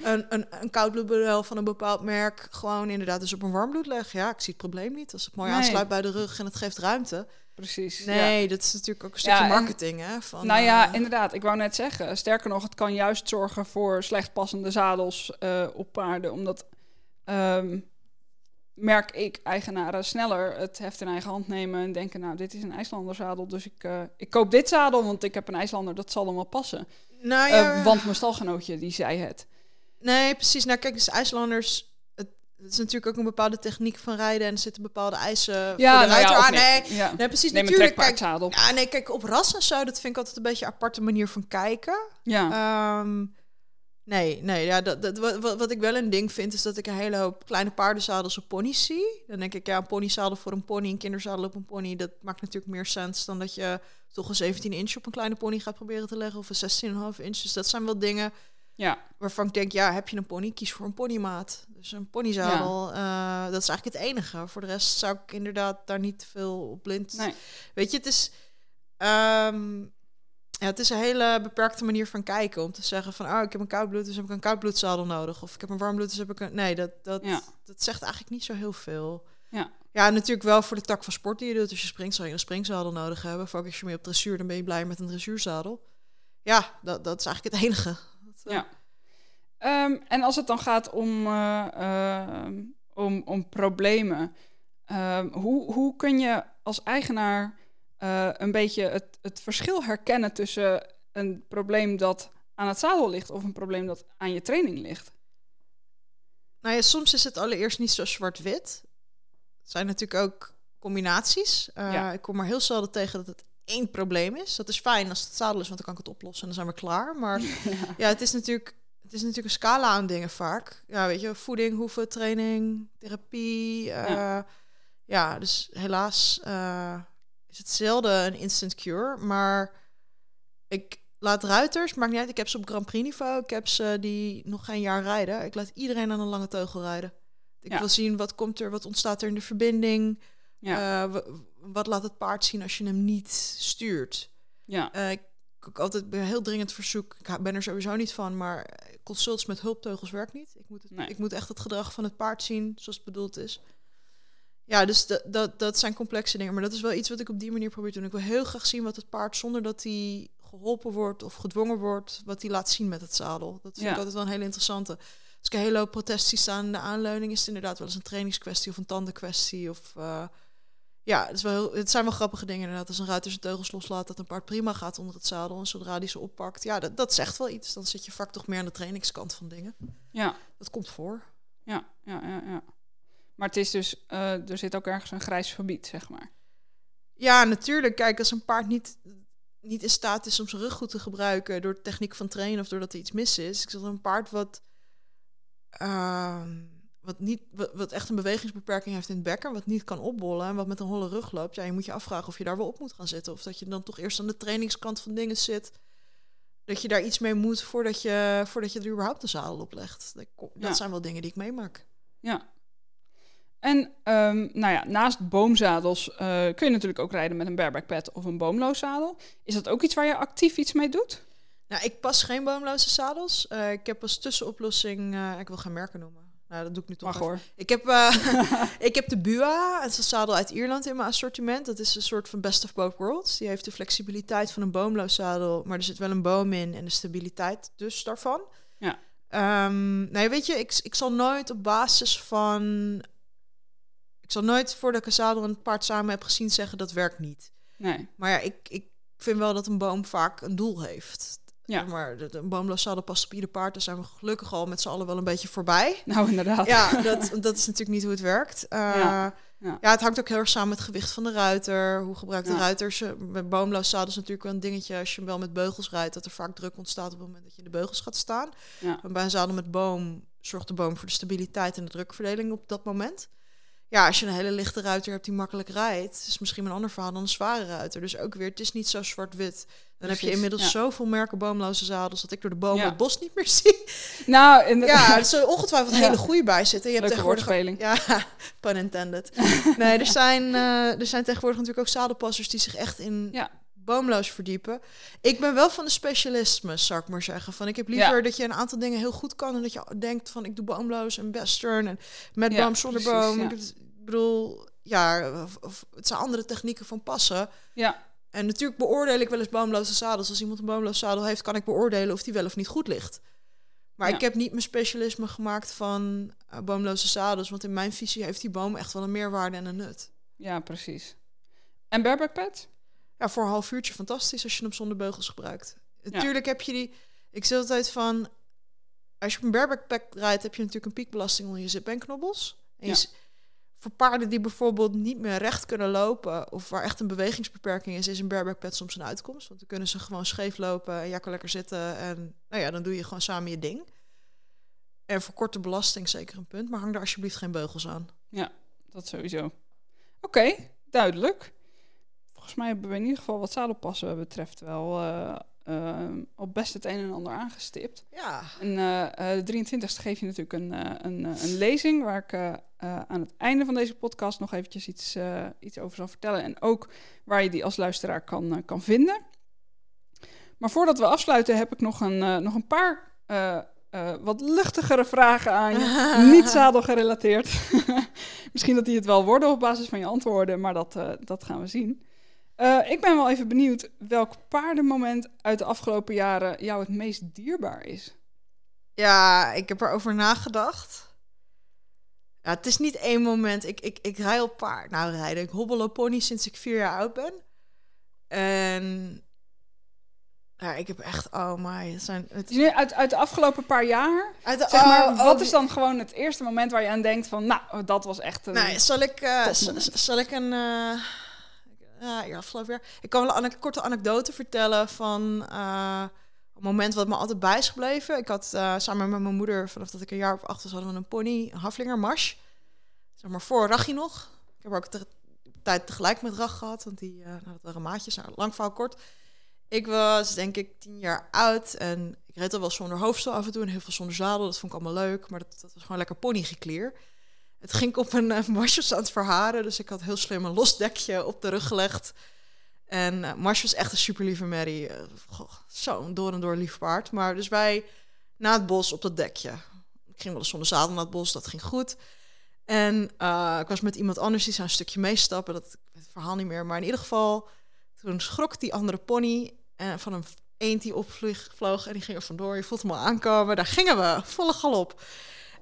Speaker 2: een, een, een koudbloedmodel van een bepaald merk gewoon inderdaad dus op een warmbloed leg. Ja, ik zie het probleem niet. Als het mooi
Speaker 1: Nee.
Speaker 2: aansluit bij de rug en het geeft ruimte.
Speaker 1: Precies. ja.
Speaker 2: Nee, dat is natuurlijk ook een stukje
Speaker 1: Ja,
Speaker 2: marketing, hè? Van,
Speaker 1: Nou ja,
Speaker 2: eh,
Speaker 1: inderdaad. Ik wou net zeggen. Sterker nog, het kan juist zorgen voor slecht passende zadels eh, op paarden. Omdat, ehm, merk ik, eigenaren sneller het heft in eigen hand nemen en denken... nou, dit is een IJslander zadel, dus ik, eh, ik koop dit zadel... want ik heb een IJslander, dat zal hem wel passen.
Speaker 2: nou
Speaker 1: Eh,
Speaker 2: ja,
Speaker 1: want mijn stalgenootje, die zei het.
Speaker 2: Nee, precies. Nou, kijk, dus IJslanders. Het, het is natuurlijk ook een bepaalde techniek van rijden en er zitten bepaalde eisen
Speaker 1: Ja,
Speaker 2: voor de
Speaker 1: nou ja,
Speaker 2: ruiter
Speaker 1: of
Speaker 2: aan.
Speaker 1: nee.
Speaker 2: Nee,
Speaker 1: Ja.
Speaker 2: nee, precies.
Speaker 1: Neem
Speaker 2: natuurlijk. Kijk, ja, nee, kijk, op ras en zo, dat vind ik altijd een beetje een aparte manier van kijken.
Speaker 1: Ja,
Speaker 2: Ehm, nee, nee, ja, dat, dat, wat, wat- ik wel een ding vind, is dat ik een hele hoop kleine paardenzadels op ponies zie. Dan denk ik, ja, een ponyzadel voor een pony, een kinderzadel op een pony, dat maakt natuurlijk meer sens dan dat je toch een 17 inch op een kleine pony gaat proberen te leggen of een 16,5 inch. Dus dat zijn wel dingen
Speaker 1: ja,
Speaker 2: waarvan ik denk, ja, heb je een pony, kies voor een ponymaat. Dus een ponyzadel, eh, dat is eigenlijk het enige. Voor de rest zou ik inderdaad daar niet te veel op blind...
Speaker 1: nee.
Speaker 2: Weet je, het is, ehm, ja, het is een hele beperkte manier van kijken. Om te zeggen van, oh, ik heb een koudbloed, dus heb ik een koudbloedzadel nodig. Of ik heb een warmbloed, dus heb ik een... Nee, dat, dat,
Speaker 1: Ja.
Speaker 2: dat zegt eigenlijk niet zo heel veel.
Speaker 1: Ja.
Speaker 2: Ja, natuurlijk wel voor de tak van sport die je doet. Als je springt, zal je een springzadel nodig hebben. Focus je meer op dressuur, dan ben je blij met een dressuurzadel. Ja, dat, dat is eigenlijk het enige. Dat, eh,
Speaker 1: Ja. Ehm, en als het dan gaat om, om, om problemen, ehm, hoe, hoe kun je als eigenaar eh, een beetje het, het verschil herkennen tussen een probleem dat aan het zadel ligt of een probleem dat aan je training ligt?
Speaker 2: Nou ja, soms is het allereerst niet zo zwart-wit. Het zijn natuurlijk ook combinaties. Eh,
Speaker 1: Ja.
Speaker 2: Ik kom maar heel zelden tegen dat het één probleem is. Dat is fijn als het zadel is, want dan kan ik het oplossen en dan zijn we klaar. Maar [laughs] ja, het is natuurlijk, het is natuurlijk een scala aan dingen vaak. Ja, weet je, voeding, hoeven, training, therapie. eh,
Speaker 1: Ja.
Speaker 2: ja. dus helaas is het zelden een instant cure. Maar ik laat ruiters, maakt niet uit. Ik heb ze op Grand Prix niveau. Ik heb ze die nog geen jaar rijden. Ik laat iedereen aan een lange teugel rijden. Ik
Speaker 1: Ja.
Speaker 2: wil zien wat komt er, wat ontstaat er in de verbinding.
Speaker 1: Ja,
Speaker 2: Eh, wa- wat laat het paard zien als je hem niet stuurt.
Speaker 1: ja,
Speaker 2: Eh, ik ik altijd heel dringend verzoek. Ik ben er sowieso niet van, maar consults met hulpteugels werkt niet. Ik moet, het,
Speaker 1: Nee.
Speaker 2: ik moet echt het gedrag van het paard zien zoals het bedoeld is. Ja, dus dat, dat, dat zijn complexe dingen. Maar dat is wel iets wat ik op die manier probeer te doen. Ik wil heel graag zien wat het paard, zonder dat hij geholpen wordt of gedwongen wordt, wat hij laat zien met het zadel. Dat vind
Speaker 1: Ja.
Speaker 2: ik altijd wel een hele interessante. Als ik een hele hoop protest zie staan in de aanleuning, is het inderdaad wel eens een trainingskwestie of een tandenkwestie. Of, eh, ja, het, is wel heel, het zijn wel grappige dingen inderdaad. Als een ruiter zijn teugels loslaat, dat een paard prima gaat onder het zadel. En zodra die ze oppakt, ja, dat, dat zegt wel iets. Dan zit je vaak toch meer aan de trainingskant van dingen.
Speaker 1: ja,
Speaker 2: Dat komt voor.
Speaker 1: ja, ja, ja, ja. Maar het is dus, eh, er zit ook ergens een grijs gebied, zeg maar.
Speaker 2: Ja, natuurlijk. Kijk, als een paard niet, niet in staat is om zijn rug goed te gebruiken door de techniek van trainen of doordat er iets mis is. Ik zeg een paard wat, ehm, wat, niet, wat, wat echt een bewegingsbeperking heeft in het bekken, wat niet kan opbollen en wat met een holle rug loopt. Ja, je moet je afvragen of je daar wel op moet gaan zitten. Of dat je dan toch eerst aan de trainingskant van dingen zit. Dat je daar iets mee moet voordat je, voordat je er überhaupt een zadel op legt. Dat, dat
Speaker 1: Ja.
Speaker 2: zijn wel dingen die ik meemaak.
Speaker 1: Ja. En ehm, nou ja, naast boomzadels eh, kun je natuurlijk ook rijden met een bareback pad of een boomloos zadel. Is dat ook iets waar je actief iets mee doet?
Speaker 2: Nou, ik pas geen boomloze zadels. Eh, ik heb als tussenoplossing, eh, ik wil geen merken noemen. Nou, dat doe ik nu toch
Speaker 1: Mag hoor.
Speaker 2: Ik heb, [laughs] [laughs] ik heb de Bua, het is een zadel uit Ierland in mijn assortiment. Dat is een soort van best of both worlds. Die heeft de flexibiliteit van een boomloos zadel, maar er zit wel een boom in en de stabiliteit dus daarvan.
Speaker 1: Ja.
Speaker 2: Ehm, nee, weet je, ik, ik zal nooit op basis van... Ik zal nooit voordat ik een zadel en een paard samen heb gezien zeggen dat werkt niet.
Speaker 1: Nee.
Speaker 2: Maar ja, ik, ik vind wel dat een boom vaak een doel heeft.
Speaker 1: Ja.
Speaker 2: Maar de- een boomloos zadel past op ieder paard. Daar zijn we gelukkig al met z'n allen wel een beetje voorbij.
Speaker 1: Nou, inderdaad.
Speaker 2: Ja, [laughs] dat, dat is natuurlijk niet hoe het werkt. Eh,
Speaker 1: Ja,
Speaker 2: ja,
Speaker 1: ja.
Speaker 2: het hangt ook heel erg samen met het gewicht van de ruiter. Hoe gebruikt de
Speaker 1: Ja.
Speaker 2: ruiter ze? Met boomloos zadel is natuurlijk wel een dingetje als je wel met beugels rijdt, dat er vaak druk ontstaat op het moment dat je in de beugels gaat staan.
Speaker 1: Ja.
Speaker 2: En bij een zadel met boom zorgt de boom voor de stabiliteit en de drukverdeling op dat moment. Ja, als je een hele lichte ruiter hebt die makkelijk rijdt, is misschien een ander verhaal dan een zware ruiter. Dus ook weer, het is niet zo zwart-wit. Dan heb je inmiddels
Speaker 1: ja.
Speaker 2: zoveel merken boomloze zadels dat ik door de bomen
Speaker 1: Ja.
Speaker 2: het bos niet meer [laughs] zie.
Speaker 1: Nou, inderdaad.
Speaker 2: Ja, er zullen ongetwijfeld
Speaker 1: Ja.
Speaker 2: hele goede bij zitten. Je hebt
Speaker 1: Leuke
Speaker 2: tegenwoordig Ja, [laughs] pun intended. nee, er zijn, eh, er zijn tegenwoordig natuurlijk ook zadelpassers die zich echt in
Speaker 1: Ja.
Speaker 2: Boomloos verdiepen. Ik ben wel van de specialisme, zou ik maar zeggen. Van ik heb liever
Speaker 1: Ja.
Speaker 2: dat je een aantal dingen heel goed kan en dat je denkt van ik doe boomloos en western en met
Speaker 1: Ja,
Speaker 2: boom zonder boom.
Speaker 1: ja.
Speaker 2: Ik bedoel, ja, of, of- het zijn andere technieken van passen.
Speaker 1: Ja,
Speaker 2: En natuurlijk beoordeel ik wel eens boomloze zadels. Als iemand een boomloos zadel heeft, kan ik beoordelen of die wel of niet goed ligt. Maar ik heb niet mijn specialisme gemaakt van eh, boomloze zadels. Want in mijn visie heeft die boom echt wel een meerwaarde en een nut.
Speaker 1: ja, precies. En bareback?
Speaker 2: Ja, voor een half uurtje fantastisch als je hem zonder beugels gebruikt.
Speaker 1: Ja.
Speaker 2: Natuurlijk heb je die... Ik zeg altijd van... Als je op een bareback pack rijdt, heb je natuurlijk een piekbelasting onder je zip en knobbels. En
Speaker 1: Ja.
Speaker 2: voor paarden die bijvoorbeeld niet meer recht kunnen lopen... of waar echt een bewegingsbeperking is... is een bareback pad soms een uitkomst. Want dan kunnen ze gewoon scheef lopen en jij kan lekker zitten. En nou ja, dan doe je gewoon samen je ding. En voor korte belasting zeker een punt. Maar hang daar alsjeblieft geen beugels aan.
Speaker 1: Dat sowieso. Oké, duidelijk. Volgens mij hebben we in ieder geval wat zadelpassen betreft wel eh, eh, al best het een en ander aangestipt.
Speaker 2: Ja,
Speaker 1: En eh, de 23e geef je natuurlijk een, een, een lezing waar ik aan het einde van deze podcast nog eventjes iets, iets over zal vertellen. En ook waar je die als luisteraar kan, kan vinden. Maar voordat we afsluiten heb ik nog een, nog een paar wat luchtigere vragen aan je. [laughs] Niet zadelgerelateerd. [laughs] Misschien dat die het wel worden op basis van je antwoorden, maar dat, dat gaan we zien. Eh, ik ben wel even benieuwd welk paardenmoment uit de afgelopen jaren jou het meest dierbaar is.
Speaker 2: Ja, ik heb erover nagedacht. Ja, het is niet één moment. Ik, ik, ik rij op paard. Nou, rijden. Ik hobbel op pony sinds ik vier jaar oud ben. En ja, ik heb echt, oh my, het zijn... Het,
Speaker 1: nu uit, uit de afgelopen paar jaar,
Speaker 2: uit de,
Speaker 1: zeg maar,
Speaker 2: oh, oh,
Speaker 1: wat
Speaker 2: die-
Speaker 1: is dan gewoon het eerste moment waar je aan denkt van, nou, dat was echt een...
Speaker 2: Nee, zal ik, eh, zal ik een... eh ja, afgelopen jaar. Ik kan wel een korte anekdote vertellen van eh, een moment wat me altijd bij is gebleven. Ik had eh, samen met mijn moeder, vanaf dat ik een jaar of acht was, hadden we een pony, een haflinger, Mars. Zeg maar voor Rachie nog. Ik heb ook tijd tegelijk met Rach gehad, want die, eh nou, waren maatjes. Nou, lang verhaal kort. Ik was denk ik tien jaar oud en ik reed al wel zonder hoofdstel af en toe en heel veel zonder zadel. Dat vond ik allemaal leuk, maar dat, dat was gewoon lekker ponygekleer. Het ging op een uh, aan het verharen, dus ik had heel slim een los dekje op de rug gelegd. En eh Mars was echt een super lieve merrie. Eh, Zo'n door en door lief paard. Maar dus wij na het bos op dat dekje. Ik ging wel eens zonder zadel naar het bos, dat ging goed. En ik was met iemand anders die zou een stukje meestappen. Dat het verhaal niet meer. Maar in ieder geval, toen schrok die andere pony eh, van een eend die opvloog en die ging er vandoor. Je voelt hem al aankomen. Daar gingen we, volle galop.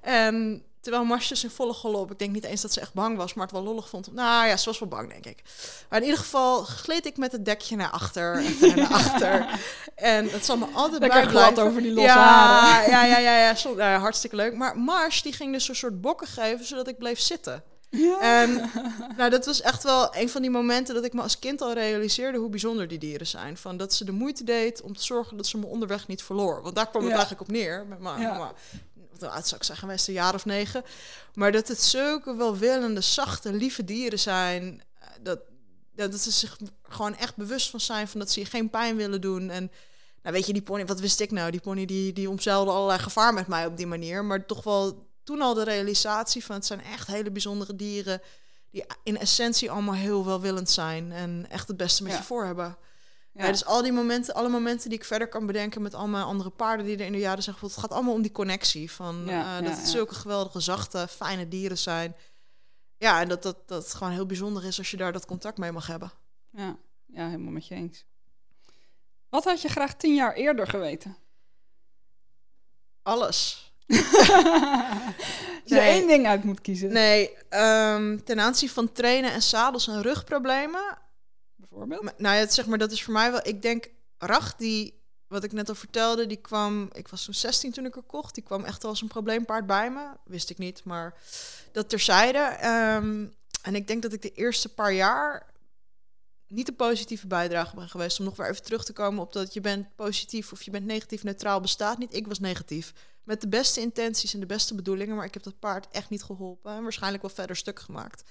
Speaker 2: En terwijl Mars dus in volle galop, ik denk niet eens dat ze echt bang was, maar het wel lollig vond. Nou ja, ze was wel bang, denk ik. Maar in ieder geval gleed ik met het dekje naar achter en naar [laughs] achter. En het zal me altijd
Speaker 1: Lekker glad over die losse
Speaker 2: ja,
Speaker 1: haren.
Speaker 2: Ja, ja, ja, nou ja, hartstikke leuk. Maar Mars, die ging dus een soort bokken geven, zodat ik bleef zitten.
Speaker 1: Ja.
Speaker 2: En nou, dat was echt wel een van die momenten dat ik me als kind al realiseerde hoe bijzonder die dieren zijn. Van dat ze de moeite deed om te zorgen dat ze me onderweg niet verloor. Want daar kwam het
Speaker 1: Ja.
Speaker 2: eigenlijk op neer. Met
Speaker 1: Ja.
Speaker 2: Wat oud zou ik zeggen, geweest een jaar of negen. Maar dat het zulke welwillende, zachte, lieve dieren zijn. eh, Dat, dat, dat ze zich gewoon echt bewust van zijn van dat ze je geen pijn willen doen. En nou weet je, die pony, wat wist ik nou? Die pony die, die omzeilde allerlei gevaar met mij op die manier. Maar toch wel toen al de realisatie van het zijn echt hele bijzondere dieren. Die in essentie allemaal heel welwillend zijn. En echt het beste met
Speaker 1: Ja.
Speaker 2: je voor hebben. Ja. dus al die momenten, alle momenten die ik verder kan bedenken met al mijn andere paarden die er in de jaren zijn gevoeld. Het gaat allemaal om die connectie. Van, eh, dat het zulke geweldige, zachte, fijne dieren zijn. Ja, en dat, dat, dat het gewoon heel bijzonder is als je daar dat contact mee mag hebben.
Speaker 1: Ja, ja, helemaal met je eens. Wat had je graag tien jaar eerder geweten?
Speaker 2: Alles. [laughs]
Speaker 1: Als je
Speaker 2: Nee.
Speaker 1: één ding uit moet kiezen,
Speaker 2: Nee, ehm, ten aanzien van trainen en zadels en rugproblemen. Nou ja, het, zeg maar, dat is voor mij wel... Ik denk, Rach, die, wat ik net al vertelde, die kwam... Ik was toen 16 toen ik er kocht. Die kwam echt als een probleempaard bij me. Wist ik niet, maar dat terzijde. Ehm, en ik denk dat ik de eerste paar jaar niet de positieve bijdrage ben geweest. Om nog weer even terug te komen op dat je bent positief of je bent negatief neutraal bestaat niet. Ik was negatief. Met de beste intenties en de beste bedoelingen. Maar ik heb dat paard echt niet geholpen. En waarschijnlijk wel verder stuk gemaakt.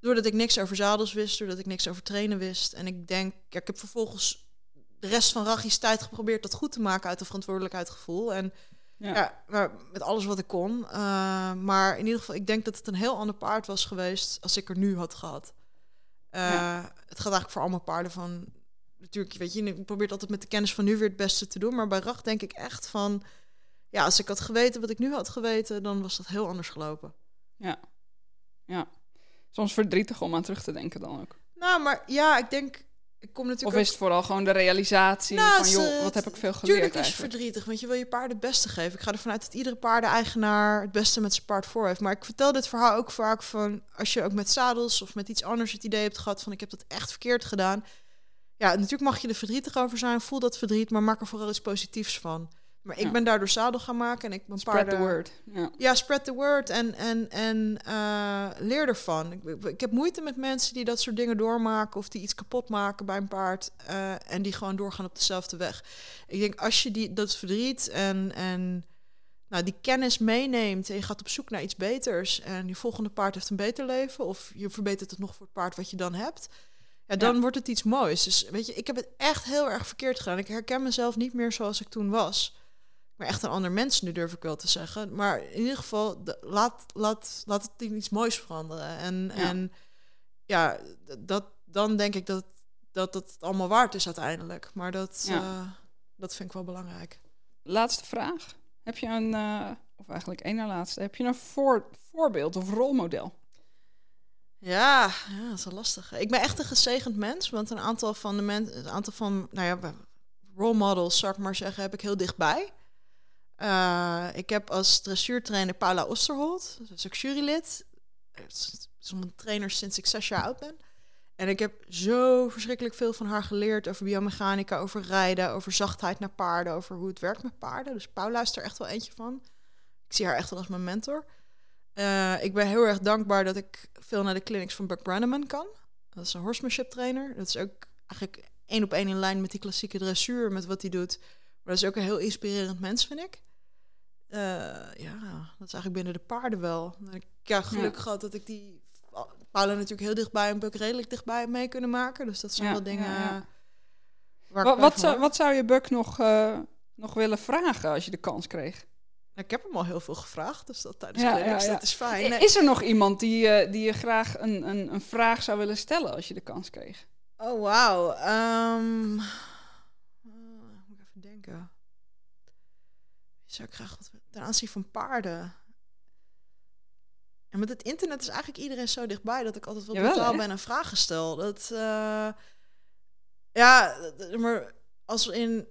Speaker 2: Doordat ik niks over zadels wist, doordat ik niks over trainen wist. En ik denk, ja, ik heb vervolgens de rest van Rachi's tijd geprobeerd dat goed te maken uit een verantwoordelijkheidsgevoel. En
Speaker 1: Ja.
Speaker 2: ja, maar met alles wat ik kon. Uh, maar in ieder geval, ik denk dat het een heel ander paard was geweest als ik er nu had gehad. Uh, ja. Het gaat eigenlijk voor allemaal paarden van. Natuurlijk, weet je, je probeert altijd met de kennis van nu weer het beste te doen. Maar bij Rach denk ik echt van. Ja, als ik had geweten wat ik nu had geweten, dan was dat heel anders gelopen.
Speaker 1: Ja. Ja. Soms verdrietig om aan terug te denken dan ook.
Speaker 2: Nou, maar ja, ik denk. Ik kom natuurlijk
Speaker 1: of is het vooral gewoon de realisatie
Speaker 2: nou,
Speaker 1: van, joh, wat heb ik veel geleerd
Speaker 2: Tuurlijk is verdrietig, want je wil je paard het beste geven. Ik ga ervan uit dat iedere paardeneigenaar het beste met zijn paard voor heeft. Maar ik vertel dit verhaal ook vaak van... als je ook met zadels of met iets anders het idee hebt gehad... van ik heb dat echt verkeerd gedaan. Ja, natuurlijk mag je er verdrietig over zijn. Voel dat verdriet, maar maak er vooral iets positiefs van. Maar ik
Speaker 1: Ja.
Speaker 2: ben daardoor zadel gaan maken en ik ben
Speaker 1: Spread
Speaker 2: paarden...
Speaker 1: the word. Ja.
Speaker 2: Ja, spread the word en, en, en uh, leer ervan. Ik, ik, heb moeite met mensen die dat soort dingen doormaken of die iets kapot maken bij een paard uh, en die gewoon doorgaan op dezelfde weg. Ik denk als je die, dat verdriet en, en nou, die kennis meeneemt en je gaat op zoek naar iets beters en je volgende paard heeft een beter leven of je verbetert het nog voor het paard wat je dan hebt. Ja, dan
Speaker 1: Ja.
Speaker 2: wordt het iets moois. Dus weet je, ik heb het echt heel erg verkeerd gedaan. Ik herken mezelf niet meer zoals ik toen was. Maar echt een ander mens, nu durf ik wel te zeggen. Maar in ieder geval, de, laat, laat, laat het in iets moois veranderen. En
Speaker 1: Ja.
Speaker 2: en, ja dat, dan denk ik dat, dat dat het allemaal waard is uiteindelijk. Maar dat,
Speaker 1: Ja.
Speaker 2: eh, dat vind ik wel belangrijk.
Speaker 1: Laatste vraag. Heb je een, eh, of eigenlijk één na laatste, heb je een voor, voorbeeld of rolmodel?
Speaker 2: Ja, ja, dat is wel lastig. Ik ben echt een gezegend mens, want een aantal van de mensen, een aantal van, nou ja, role models, zou ik maar zeggen, heb ik heel dichtbij. Eh, ik heb als dressuurtrainer Paula Osterholt, dat is ook jurylid. Is- het is een trainer sinds ik zes jaar oud ben. En ik heb zo verschrikkelijk veel van haar geleerd over biomechanica, over rijden, over zachtheid naar paarden, over hoe het werkt met paarden. Dus Paula is er echt wel eentje van. Ik zie haar echt wel als mijn mentor. Eh, ik ben heel erg dankbaar dat ik veel naar de clinics van Buck Brannaman kan. Dat is een horsemanship trainer. Dat is ook eigenlijk één op één in lijn met die klassieke dressuur, met wat hij doet. Maar dat is ook een heel inspirerend mens, vind ik. Eh, ja, dat is eigenlijk binnen de paarden wel. Ik ja, geluk
Speaker 1: Ja.
Speaker 2: gehad dat ik die Paula natuurlijk heel dichtbij en Buck redelijk dichtbij heb mee kunnen maken. Dus dat zijn
Speaker 1: Ja,
Speaker 2: wel dingen
Speaker 1: ja,
Speaker 2: waar
Speaker 1: Wat, wat, zou, wat zou je Buck nog, eh, nog willen vragen als je de kans kreeg?
Speaker 2: Ik heb hem al heel veel gevraagd, dus dat tijdens
Speaker 1: Ja,
Speaker 2: clinics,
Speaker 1: ja, ja.
Speaker 2: dat is fijn. Nee.
Speaker 1: Is er nog iemand die, eh, die je graag een, een, een vraag zou willen stellen als je de kans kreeg?
Speaker 2: Oh, wauw. Ehm, eh, moet ik even denken. Zou ik graag wat ten aanzien van paarden. En met het internet is eigenlijk iedereen zo dichtbij dat ik altijd wel
Speaker 1: Jawel,
Speaker 2: brutaal
Speaker 1: hè?
Speaker 2: ben en vragen stel. Dat, eh, ja, maar als we in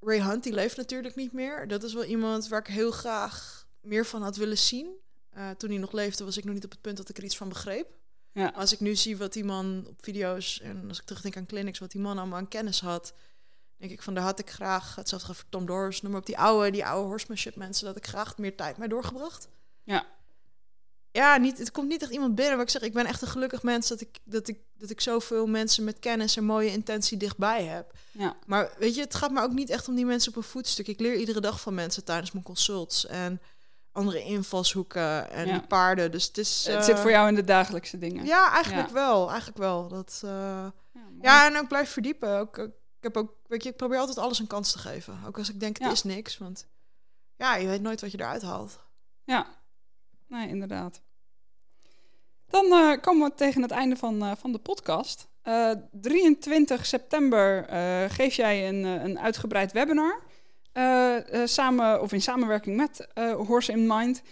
Speaker 2: Ray Hunt, die leeft natuurlijk niet meer. Dat is wel iemand waar ik heel graag meer van had willen zien. Eh, toen hij nog leefde, was ik nog niet op het punt dat ik er iets van begreep.
Speaker 1: Ja.
Speaker 2: Maar als ik nu zie wat die man op video's en als ik terugdenk aan clinics, wat die man allemaal aan kennis had, denk ik van daar had ik graag, hetzelfde voor Tom Doris, noem maar op die oude, die oude horsemanship mensen, dat ik graag meer tijd mee doorgebracht.
Speaker 1: Ja.
Speaker 2: Ja, niet, het komt niet echt iemand binnen, maar ik zeg, ik ben echt een gelukkig mens dat ik, dat ik, dat ik zoveel mensen met kennis en mooie intentie dichtbij heb.
Speaker 1: Ja.
Speaker 2: Maar weet je, het gaat me ook niet echt om die mensen op een voetstuk. Ik leer iedere dag van mensen tijdens mijn consults en andere invalshoeken en
Speaker 1: Ja.
Speaker 2: die paarden. Dus het is.
Speaker 1: het zit
Speaker 2: eh,
Speaker 1: voor jou in de dagelijkse dingen.
Speaker 2: Ja, eigenlijk
Speaker 1: Ja.
Speaker 2: wel. Eigenlijk wel. Dat, eh,
Speaker 1: Ja,
Speaker 2: en ook blijf verdiepen. Ook, heb ook, weet je, ik probeer altijd alles een kans te geven. Ook als ik denk, het
Speaker 1: Ja.
Speaker 2: is niks. Want ja, je weet nooit wat je eruit haalt.
Speaker 1: Ja, nee, inderdaad. Dan eh, komen we tegen het einde van, eh, van de podcast. Uh, 23 september uh, geef jij een, een uitgebreid webinar. samen, of in samenwerking met Horse in Mind.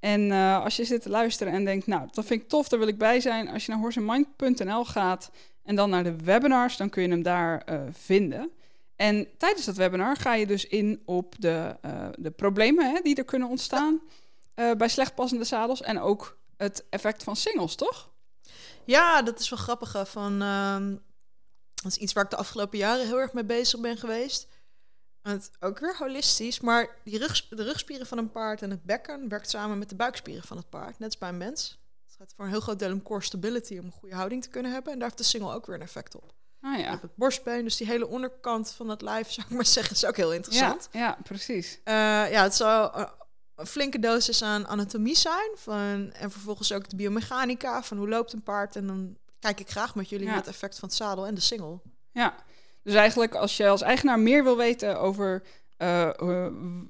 Speaker 1: En als je zit te luisteren en denkt, nou, dat vind ik tof, daar wil ik bij zijn. Als je naar horseinmind.nl gaat en dan naar de webinars, dan kun je hem daar vinden. En tijdens dat webinar ga je dus in op de, de problemen hè, die er kunnen ontstaan bij slecht passende zadels. En ook het effect van singles, toch?
Speaker 2: Ja, dat is wel grappig. Van, uh, dat is iets waar ik de afgelopen jaren heel erg mee bezig ben geweest. Het, ook weer holistisch, maar die rug, de rugspieren van een paard en het bekken werkt samen met de buikspieren van het paard, net als bij een mens. Gaat voor een heel groot deel om core stability, om een goede houding te kunnen hebben. En daar heeft de single ook weer een effect op.
Speaker 1: Ah, ja.
Speaker 2: het borstbeen, dus die hele onderkant van het lijf, [laughs] zou ik maar zeggen, is ook heel interessant.
Speaker 1: Ja, ja precies.
Speaker 2: Uh, ja, het zal uh, een flinke dosis aan anatomie zijn. Van, en vervolgens ook de biomechanica van hoe loopt een paard. En dan kijk ik graag met jullie naar het effect van het zadel en de single.
Speaker 1: Ja, dus eigenlijk als je als eigenaar meer wil weten over uh,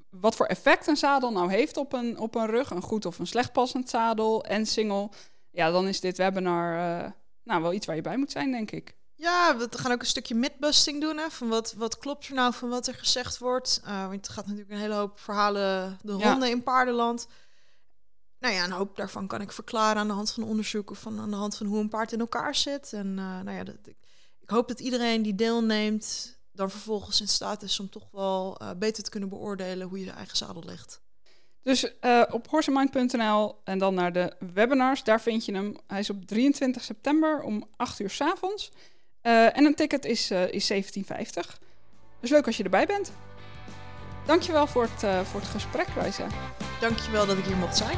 Speaker 1: wat voor effect een zadel nou heeft op een, op een rug, een goed of een slecht passend zadel en single, ja, dan is dit webinar uh, nou wel iets waar je bij moet zijn, denk ik.
Speaker 2: Ja, we gaan ook een stukje mythbusting doen. Hè, van wat, wat klopt er nou van wat er gezegd wordt. Want er gaat natuurlijk een hele hoop verhalen de ronde in paardenland. Nou ja, een hoop daarvan kan ik verklaren aan de hand van onderzoeken. Van, aan de hand van hoe een paard in elkaar zit. En nou ja, dat, ik hoop dat iedereen die deelneemt... dan vervolgens in staat is om toch wel uh, beter te kunnen beoordelen... hoe je eigen zadel ligt.
Speaker 1: Dus uh, op horsemind.nl en dan naar de webinars, daar vind je hem. Hij is op 23 september om 8 uur s avonds. Uh, en een ticket is, is 17,50. Dus leuk als je erbij bent. Dankjewel voor het, voor het gesprek, Raisa.
Speaker 2: Dankjewel dat ik hier mocht zijn.